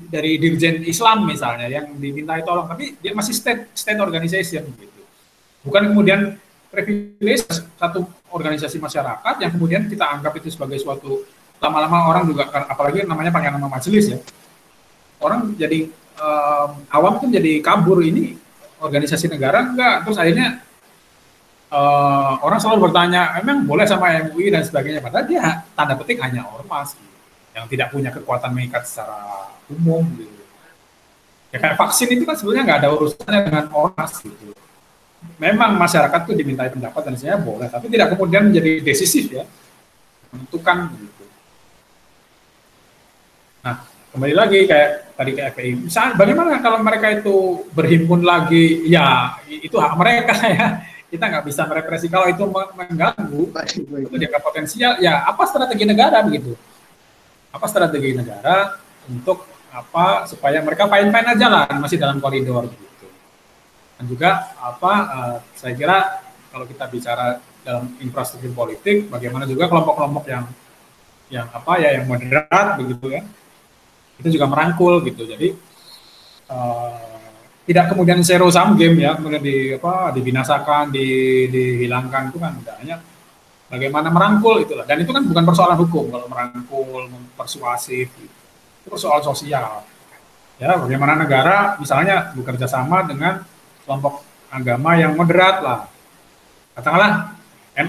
B: dari Dirjen Islam misalnya yang dimintai tolong, tapi dia masih state state organization gitu. Bukan kemudian privilege satu organisasi masyarakat yang kemudian kita anggap itu sebagai suatu lama-lama orang juga apalagi namanya pakai nama majelis ya orang jadi um, awam tuh jadi kabur ini organisasi negara enggak terus akhirnya uh, orang selalu bertanya emang boleh sama MUI dan sebagainya padahal dia tanda petik hanya ormas gitu, yang tidak punya kekuatan mengikat secara umum gitu ya kayak vaksin itu kan sebenarnya nggak ada urusannya dengan ormas gitu memang masyarakat tuh dimintai pendapat dan saya boleh tapi tidak kemudian menjadi decisif ya menentukan gitu nah kembali lagi kayak tadi ke FPI. Misalnya bagaimana kalau mereka itu berhimpun lagi, ya itu hak mereka ya. Kita nggak bisa merepresi kalau itu mengganggu, itu dia potensial. Ya apa strategi negara begitu? Apa strategi negara untuk apa supaya mereka fine-fine aja lah masih dalam koridor gitu. Dan juga apa uh, saya kira kalau kita bicara dalam infrastruktur politik, bagaimana juga kelompok-kelompok yang yang apa ya yang moderat begitu ya itu juga merangkul gitu jadi uh, tidak kemudian zero sum game ya kemudian di apa dibinasakan di, dihilangkan itu kan tidak hanya bagaimana merangkul itulah. Dan itu kan bukan persoalan hukum kalau merangkul persuasif gitu. itu persoalan sosial. Ya bagaimana negara misalnya bekerja sama dengan kelompok agama yang moderat lah. Katakanlah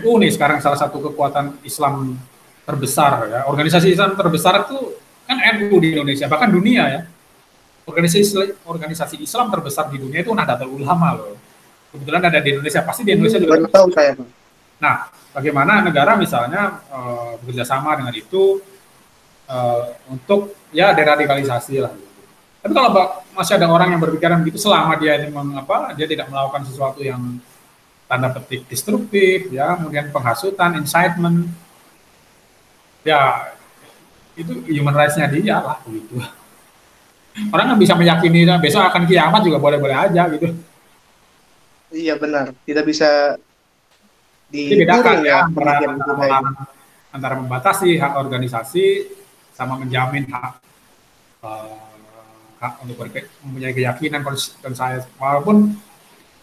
B: NU nih sekarang salah satu kekuatan Islam terbesar ya. Organisasi Islam terbesar itu kan NU di Indonesia bahkan dunia ya organisasi organisasi Islam terbesar di dunia itu Nahdlatul Ulama loh kebetulan ada di Indonesia pasti di Indonesia juga tahu saya nah bagaimana negara misalnya uh, bekerja sama dengan itu uh, untuk ya deradikalisasi lah gitu. tapi kalau masih ada orang yang berpikiran begitu selama dia ini mengapa dia tidak melakukan sesuatu yang tanda petik destruktif ya kemudian penghasutan incitement ya itu human rights-nya dia lah gitu. Orang kan bisa meyakini nah, besok akan kiamat juga boleh-boleh aja gitu.
A: Iya benar, tidak bisa
B: dibedakan ya antara, antara, antara membatasi hak organisasi sama menjamin hak uh, hak untuk mempunyai keyakinan saya walaupun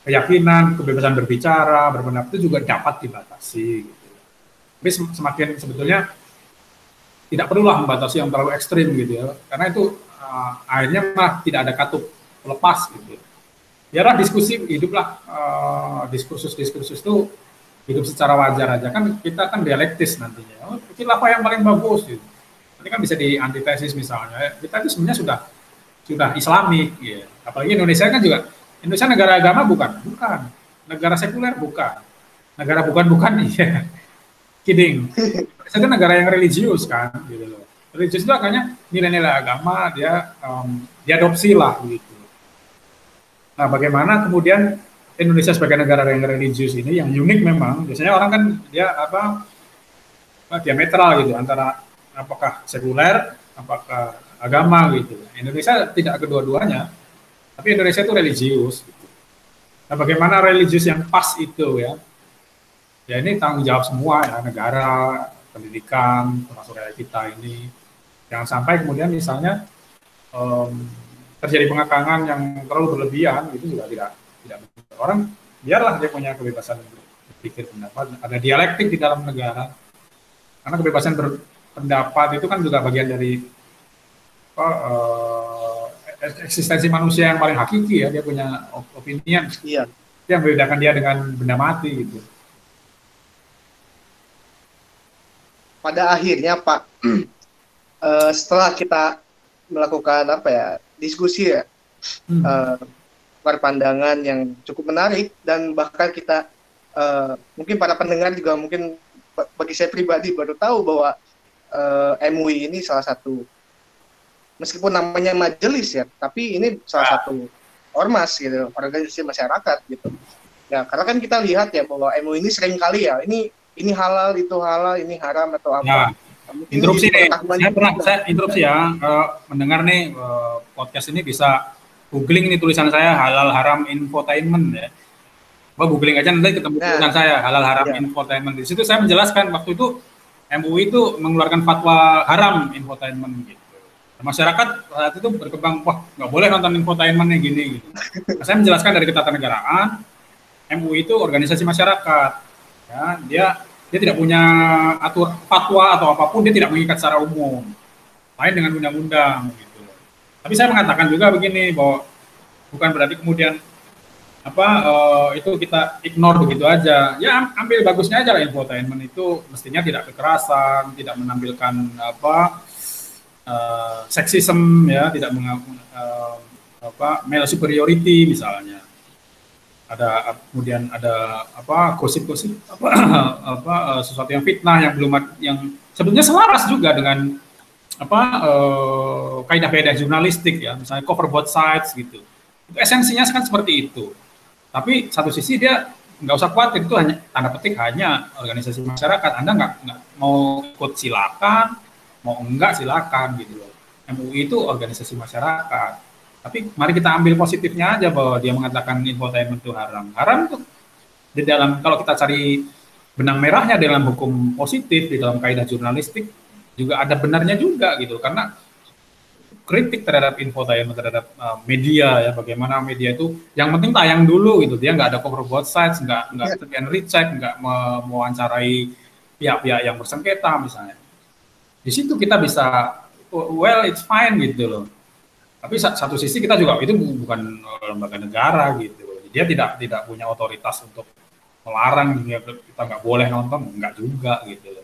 B: keyakinan kebebasan berbicara berpendapat itu juga dapat dibatasi gitu. Tapi semakin sebetulnya tidak perlulah membatasi yang terlalu ekstrim gitu ya karena itu uh, akhirnya mah tidak ada katup lepas gitu. Biarlah diskusi hiduplah uh, diskursus diskursus itu hidup secara wajar aja. Kan kita kan dialektis nantinya. Oh, apa yang paling bagus gitu. Nanti kan bisa di antitesis misalnya kita itu sebenarnya sudah sudah islamik ya. Apalagi Indonesia kan juga Indonesia negara agama bukan? Bukan. Negara sekuler bukan. Negara bukan bukan iya. Kidding. Itu negara yang religius kan gitu loh religius itu akhirnya nilai-nilai agama dia um, diadopsi lah gitu. Nah bagaimana kemudian Indonesia sebagai negara yang religius ini yang unik memang biasanya orang kan dia apa diametral gitu antara apakah sekuler apakah agama gitu. Indonesia tidak kedua-duanya tapi Indonesia itu religius gitu. nah bagaimana religius yang pas itu ya? Ya ini tanggung jawab semua ya negara pendidikan termasuk kita ini jangan sampai kemudian misalnya um, terjadi pengekangan yang terlalu berlebihan itu juga tidak tidak orang biarlah dia punya kebebasan berpikir pendapat ada dialektik di dalam negara. Karena kebebasan berpendapat itu kan juga bagian dari apa, uh, eksistensi manusia yang paling hakiki ya dia punya opinion. Iya. yang membedakan dia dengan benda mati gitu.
A: Pada akhirnya Pak uh, setelah kita melakukan apa ya diskusi ya hmm. uh, perpandangan yang cukup menarik dan bahkan kita uh, mungkin para pendengar juga mungkin bagi saya pribadi baru tahu bahwa uh, MUI ini salah satu meskipun namanya majelis ya tapi ini salah ah. satu ormas gitu organisasi masyarakat gitu ya karena kan kita lihat ya bahwa MUI ini sering kali ya ini ini halal itu halal ini haram atau apa ya.
B: Interupsi nih. saya pernah saya interupsi ya. Uh, mendengar nih uh, podcast ini bisa googling nih tulisan saya halal haram infotainment ya. Wah, googling aja nanti ketemu nah, tulisan saya halal haram ya. infotainment. Di situ saya menjelaskan waktu itu MUI itu mengeluarkan fatwa haram infotainment gitu. Masyarakat saat itu berkembang wah nggak boleh nonton infotainment gini gitu. Nah, saya menjelaskan dari ketatanegaraan MUI itu organisasi masyarakat. Ya dia dia tidak punya atur fatwa atau apa pun dia tidak mengikat secara umum. Lain dengan undang-undang gitu tapi saya mengatakan juga begini bahwa bukan berarti kemudian apa uh, itu kita ignore begitu aja. Ya ambil bagusnya aja lah infotainment itu. Mestinya tidak kekerasan tidak menampilkan apa uh, seksisme ya tidak meng, uh, apa male superiority misalnya ada kemudian ada apa gosip-gosip apa apa uh, sesuatu yang fitnah yang belum yang sebetulnya selaras juga dengan apa uh, kaidah-kaidah jurnalistik ya. Misalnya cover both sides gitu. Itu esensinya kan seperti itu. Tapi satu sisi dia nggak usah khawatir itu hanya tanda petik hanya organisasi masyarakat. Anda nggak nggak mau ikut silakan. Mau enggak silakan gitu loh. MUI itu organisasi masyarakat tapi mari kita ambil positifnya aja bahwa dia mengatakan infotainment itu haram. Haram tuh di dalam kalau kita cari benang merahnya dalam hukum positif di dalam kaidah jurnalistik juga ada benarnya juga gitu karena kritik terhadap infotainment terhadap uh, media ya bagaimana media itu yang penting tayang dulu gitu dia nggak ada cover both sides nggak nggak ya. recheck nggak mewawancarai pihak-pihak yang bersengketa misalnya di situ kita bisa well it's fine gitu loh tapi satu sisi kita juga itu bukan lembaga negara gitu. Dia tidak tidak punya otoritas untuk melarang kita nggak boleh nonton, nggak juga gitu.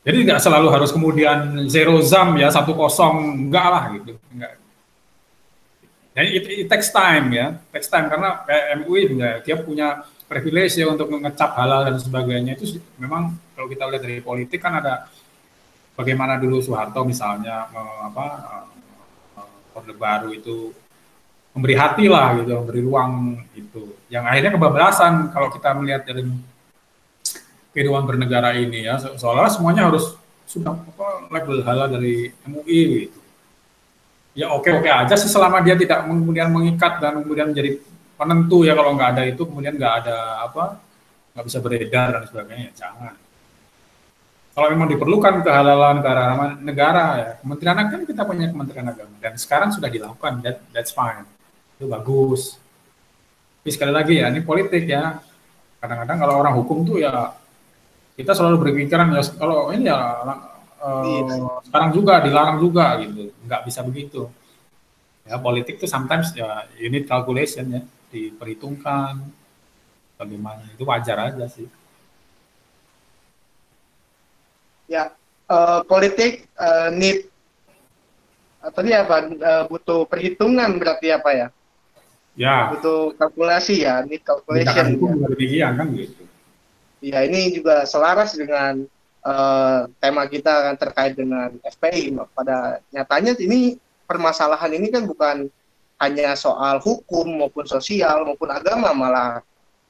B: Jadi tidak selalu harus kemudian zero zam ya satu kosong enggak lah gitu, enggak. Jadi it, it takes time ya, takes time karena MUI juga dia punya privilege ya untuk mengecap halal dan sebagainya itu memang kalau kita lihat dari politik kan ada bagaimana dulu Soeharto misalnya apa Orde Baru itu memberi hati lah gitu, memberi ruang itu. Yang akhirnya kebablasan kalau kita melihat dari kehidupan bernegara ini ya, seolah semuanya harus sudah apa label halal dari MUI gitu. Ya oke oke aja sih selama dia tidak kemudian mengikat dan kemudian menjadi penentu ya kalau nggak ada itu kemudian nggak ada apa nggak bisa beredar dan sebagainya jangan kalau memang diperlukan kehalalan negara negara ya Kementerian Agama kan kita punya Kementerian Agama. Dan sekarang sudah dilakukan that, that's fine. Itu bagus. Tapi sekali lagi ya ini politik ya. Kadang-kadang kalau orang hukum tuh ya kita selalu berpikiran ya kalau ini ya uh, sekarang juga dilarang juga gitu. Nggak bisa begitu. Ya politik tuh sometimes ya unit calculation ya diperhitungkan. Bagaimana? Itu wajar aja sih
A: ya uh, politik uh, need tadi apa? Uh, butuh perhitungan berarti apa ya?
B: Ya.
A: Butuh kalkulasi ya need calculation
B: ya. kan gitu.
A: Ya ini juga selaras dengan uh, tema kita kan terkait dengan FPI pada nyatanya ini permasalahan ini kan bukan hanya soal hukum maupun sosial maupun agama malah.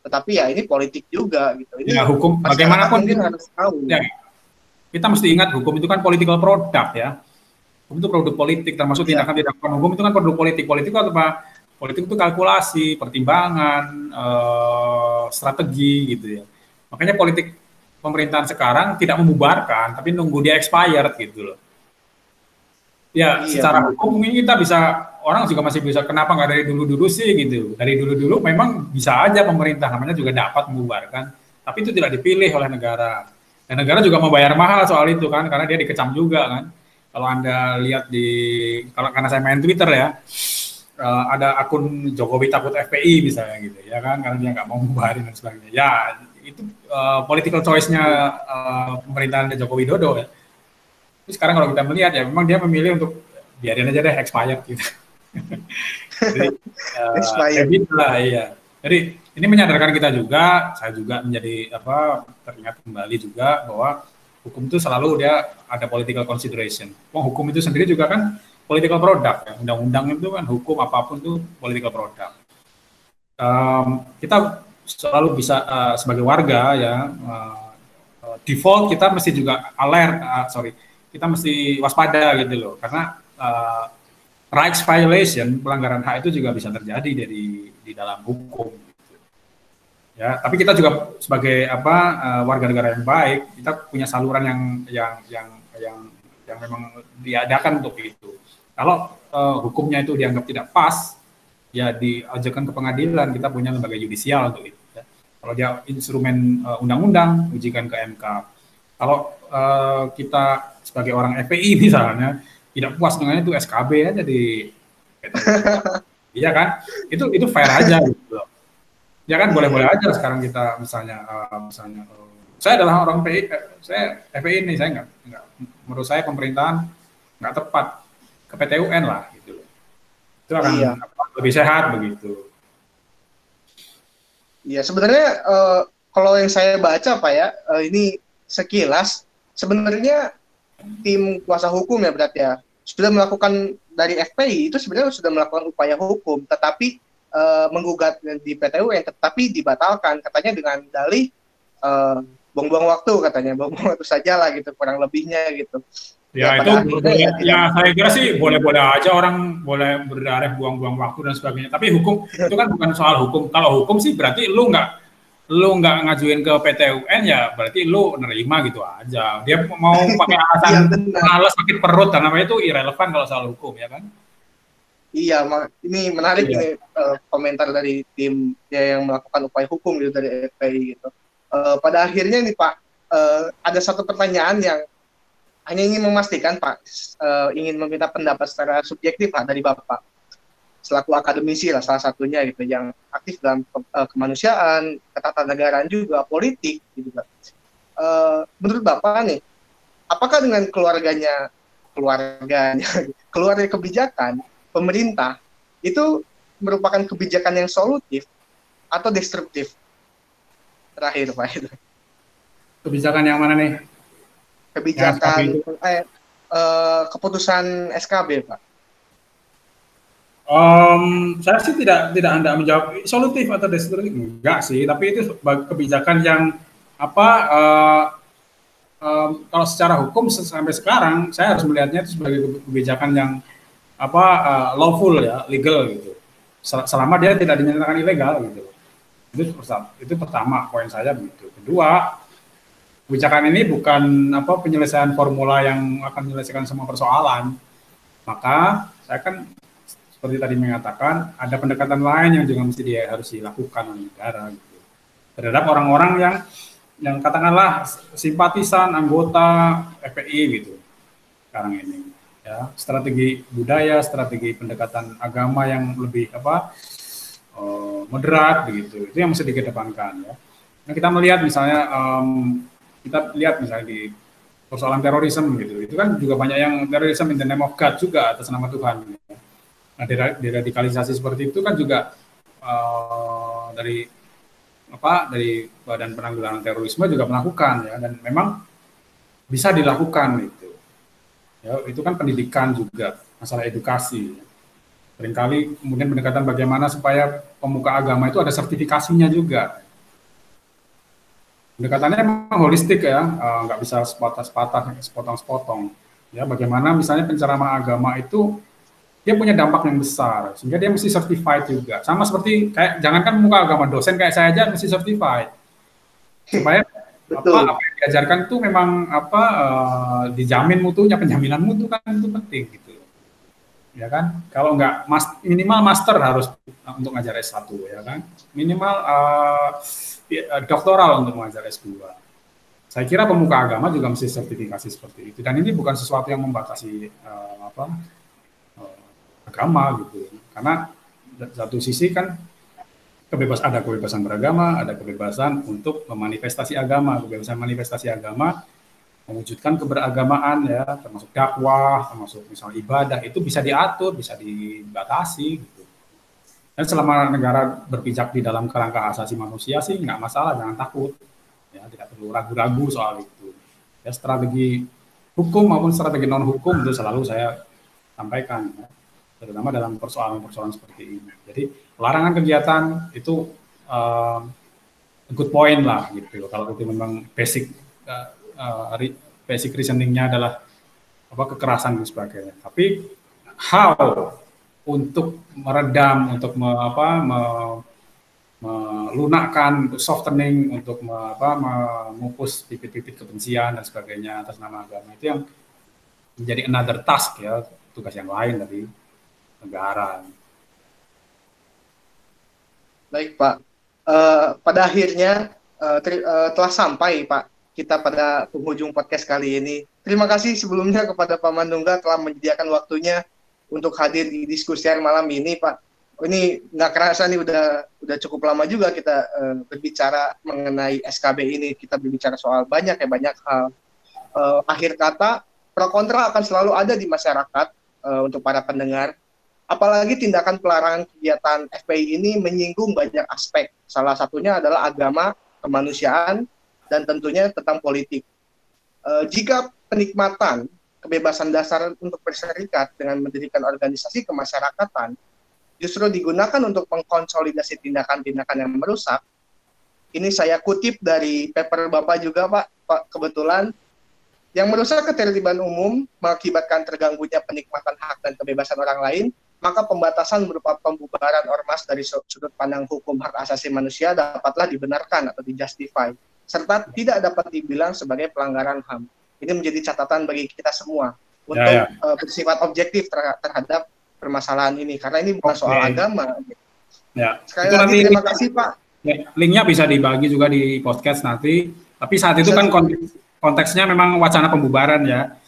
A: Tetapi ya ini politik juga gitu. Ini
B: ya hukum bagaimanapun harus tahu. ya kita mesti ingat hukum itu kan political product ya. Hukum itu produk politik, termasuk yeah. tindakan-tindakan hukum itu kan produk politik. Politik itu apa? Politik itu kalkulasi, pertimbangan, uh, strategi gitu ya. Makanya politik pemerintahan sekarang tidak membubarkan, tapi nunggu dia expired gitu loh. Ya, iya, secara hukum mungkin kita bisa orang juga masih bisa kenapa nggak dari dulu-dulu sih gitu. Dari dulu-dulu memang bisa aja pemerintah namanya juga dapat membubarkan, tapi itu tidak dipilih oleh negara. Dan negara juga mau bayar mahal soal itu kan, karena dia dikecam juga kan. Kalau anda lihat di, kalau karena saya main Twitter ya, uh, ada akun Jokowi takut FPI misalnya gitu ya kan, karena dia nggak mau membayarin dan sebagainya. Ya itu uh, political choice-nya uh, pemerintahan Jokowi Dodo ya. Terus sekarang kalau kita melihat ya, memang dia memilih untuk biarin aja deh expired gitu. Jadi, uh, expired. lah iya. Jadi ini menyadarkan kita juga, saya juga menjadi apa teringat kembali juga bahwa hukum itu selalu dia ada political consideration. Wong hukum itu sendiri juga kan political product ya. Undang-undang itu kan hukum apa pun itu political product. Um, kita selalu bisa uh, sebagai warga ya uh, default kita mesti juga alert, uh, sorry, kita mesti waspada gitu loh karena uh, rights violation pelanggaran hak itu juga bisa terjadi dari di dalam hukum ya tapi kita juga sebagai apa uh, warga negara yang baik kita punya saluran yang yang yang yang yang memang diadakan untuk itu kalau uh, hukumnya itu dianggap tidak pas ya diajukan ke pengadilan kita punya lembaga yudisial untuk itu ya. Kalau dia instrumen uh, undang-undang, ujikan ke MK. Kalau uh, kita sebagai orang FPI misalnya tidak puas dengan itu SKB aja di Iya kan? Itu itu fair aja gitu. Ya kan boleh-boleh aja sekarang kita misalnya uh, misalnya uh, saya adalah orang PI, eh, saya FPI ini saya nggak nggak menurut saya pemerintahan nggak tepat ke PTUN lah gitu Itu akan iya. lebih sehat begitu.
A: Iya, sebenarnya uh, kalau yang saya baca Pak ya, uh, ini sekilas sebenarnya tim kuasa hukum ya berarti ya sudah melakukan dari FPI itu sebenarnya sudah melakukan upaya hukum, tetapi uh, menggugat di PTU yang tetapi dibatalkan katanya dengan dalih uh, buang-buang waktu katanya, buang-buang waktu saja lah gitu kurang lebihnya gitu.
B: Ya, ya itu ya, ya saya kira sih boleh-boleh aja orang boleh berdarah buang-buang waktu dan sebagainya. Tapi hukum itu kan bukan soal hukum. Kalau hukum sih berarti lu nggak lu nggak ngajuin ke PT UN ya berarti lu nerima gitu aja. Dia mau pakai alasan ya, males sakit perut dan namanya itu irrelevan kalau soal hukum ya kan?
A: Iya, ini menarik iya. ini uh, komentar dari tim ya, yang melakukan upaya hukum gitu dari FPI gitu. Uh, pada akhirnya nih Pak, uh, ada satu pertanyaan yang hanya ingin memastikan Pak, uh, ingin meminta pendapat secara subjektif Pak dari Bapak selaku akademisi lah salah satunya gitu yang aktif dalam uh, kemanusiaan, ketatanegaraan juga politik gitu Pak. Uh, menurut Bapak nih, apakah dengan keluarganya keluarganya keluarga kebijakan pemerintah itu merupakan kebijakan yang solutif atau destruktif? Terakhir Pak itu.
B: Kebijakan yang mana nih?
A: kebijakan eh, uh, keputusan SKB pak?
B: Um, saya sih tidak tidak anda menjawab solutif atau destruktif enggak sih, tapi itu kebijakan yang apa uh, um, kalau secara hukum sampai sekarang saya harus melihatnya itu sebagai kebijakan yang apa uh, lawful ya legal gitu selama dia tidak dinyatakan ilegal gitu itu itu pertama poin saya begitu kedua kebijakan ini bukan apa penyelesaian formula yang akan menyelesaikan semua persoalan. Maka saya kan seperti tadi mengatakan ada pendekatan lain yang juga mesti dia harus dilakukan oleh negara gitu. terhadap orang-orang yang yang katakanlah simpatisan anggota FPI gitu sekarang ini ya strategi budaya strategi pendekatan agama yang lebih apa uh, moderat begitu itu yang mesti dikedepankan ya nah, kita melihat misalnya um, kita lihat misalnya di persoalan terorisme gitu, itu kan juga banyak yang terorisme in the name of God juga atas nama Tuhan. Nah, deradikalisasi seperti itu kan juga uh, dari apa dari Badan Penanggulangan Terorisme juga melakukan ya dan memang bisa dilakukan itu. Ya, itu kan pendidikan juga, masalah edukasi. Seringkali kemudian pendekatan bagaimana supaya pemuka agama itu ada sertifikasinya juga pendekatannya memang holistik ya, uh, nggak bisa sepatah-sepatah, sepotong-sepotong. Ya, bagaimana misalnya penceramah agama itu dia punya dampak yang besar, sehingga dia mesti certified juga. Sama seperti kayak jangankan muka agama dosen kayak saya aja mesti certified supaya Betul. apa, apa yang diajarkan itu memang apa uh, dijamin mutunya, penjaminan mutu kan itu penting gitu. Ya kan? Kalau nggak mas, minimal master harus untuk ngajar S1 ya kan. Minimal uh, doktoral untuk mengajar S2. Saya kira pemuka agama juga mesti sertifikasi seperti itu. Dan ini bukan sesuatu yang membatasi uh, apa uh, agama gitu. Karena satu sisi kan kebebas ada kebebasan beragama, ada kebebasan untuk memanifestasi agama, kebebasan manifestasi agama mewujudkan keberagamaan ya, termasuk dakwah, termasuk misalnya ibadah itu bisa diatur, bisa dibatasi gitu. Dan selama negara berpijak di dalam kerangka asasi manusia sih nggak masalah, jangan takut. Ya, tidak perlu ragu-ragu soal itu. Ya, strategi hukum maupun strategi non hukum itu selalu saya sampaikan, ya, terutama dalam persoalan-persoalan seperti ini. Jadi larangan kegiatan itu uh, good point lah gitu. Kalau itu memang basic uh, uh, basic reasoningnya adalah apa kekerasan dan sebagainya. Tapi how untuk meredam, untuk me, apa, me, melunakkan, untuk softening, untuk me, apa, memupus bibit-bibit kebencian dan sebagainya atas nama agama itu yang menjadi another task ya, tugas yang lain dari negara.
A: Baik Pak, uh, pada akhirnya uh, uh, telah sampai Pak kita pada penghujung podcast kali ini. Terima kasih sebelumnya kepada Pak Mandungga telah menyediakan waktunya untuk hadir di diskusi malam ini Pak. Ini nggak kerasa nih udah udah cukup lama juga kita uh, berbicara mengenai SKB ini. Kita berbicara soal banyak ya banyak hal. Uh, akhir kata pro kontra akan selalu ada di masyarakat uh, untuk para pendengar. Apalagi tindakan pelarangan kegiatan FPI ini menyinggung banyak aspek. Salah satunya adalah agama, kemanusiaan, dan tentunya tentang politik. Uh, jika penikmatan kebebasan dasar untuk berserikat dengan mendirikan organisasi kemasyarakatan justru digunakan untuk mengkonsolidasi tindakan-tindakan yang merusak, ini saya kutip dari paper Bapak juga Pak, Pak kebetulan yang merusak ketertiban umum mengakibatkan terganggunya penikmatan hak dan kebebasan orang lain, maka pembatasan berupa pembubaran ormas dari sudut pandang hukum hak asasi manusia dapatlah dibenarkan atau dijustify, serta tidak dapat dibilang sebagai pelanggaran HAM. Ini menjadi catatan bagi kita semua untuk ya, ya. Uh, bersifat objektif ter terhadap permasalahan ini, karena ini bukan okay. soal agama.
B: Ya.
A: Sekali itu lagi terima kasih Pak.
B: Ya, linknya bisa dibagi juga di podcast nanti. Tapi saat itu kan konteks konteksnya memang wacana pembubaran ya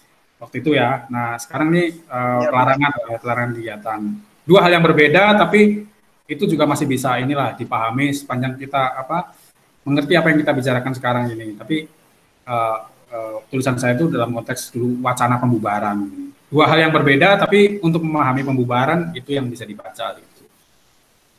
B: waktu itu ya. Nah sekarang ini uh, ya, pelarangan ya, pelarangan kegiatan. Dua hal yang berbeda tapi itu juga masih bisa inilah dipahami sepanjang kita apa mengerti apa yang kita bicarakan sekarang ini. Tapi uh, uh, tulisan saya itu dalam konteks dulu wacana pembubaran. Dua hal yang berbeda tapi untuk memahami pembubaran itu yang bisa dibaca. Gitu.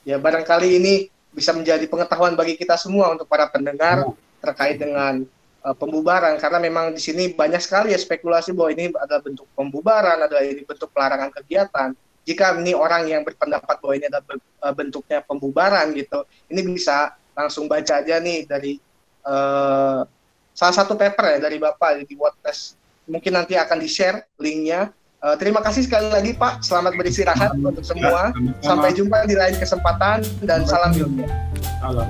A: Ya barangkali ini bisa menjadi pengetahuan bagi kita semua untuk para pendengar ya. terkait dengan uh, pembubaran karena memang di sini banyak sekali ya spekulasi bahwa ini adalah bentuk pembubaran, adalah ini bentuk pelarangan kegiatan. Jika ini orang yang berpendapat bahwa ini adalah uh, bentuknya pembubaran gitu, ini bisa langsung baca aja nih dari uh, salah satu paper ya dari Bapak di WordPress. Mungkin nanti akan di-share linknya. Uh, terima kasih sekali lagi Pak, selamat beristirahat untuk semua. Sampai jumpa di lain kesempatan dan salam ilmu. Salam.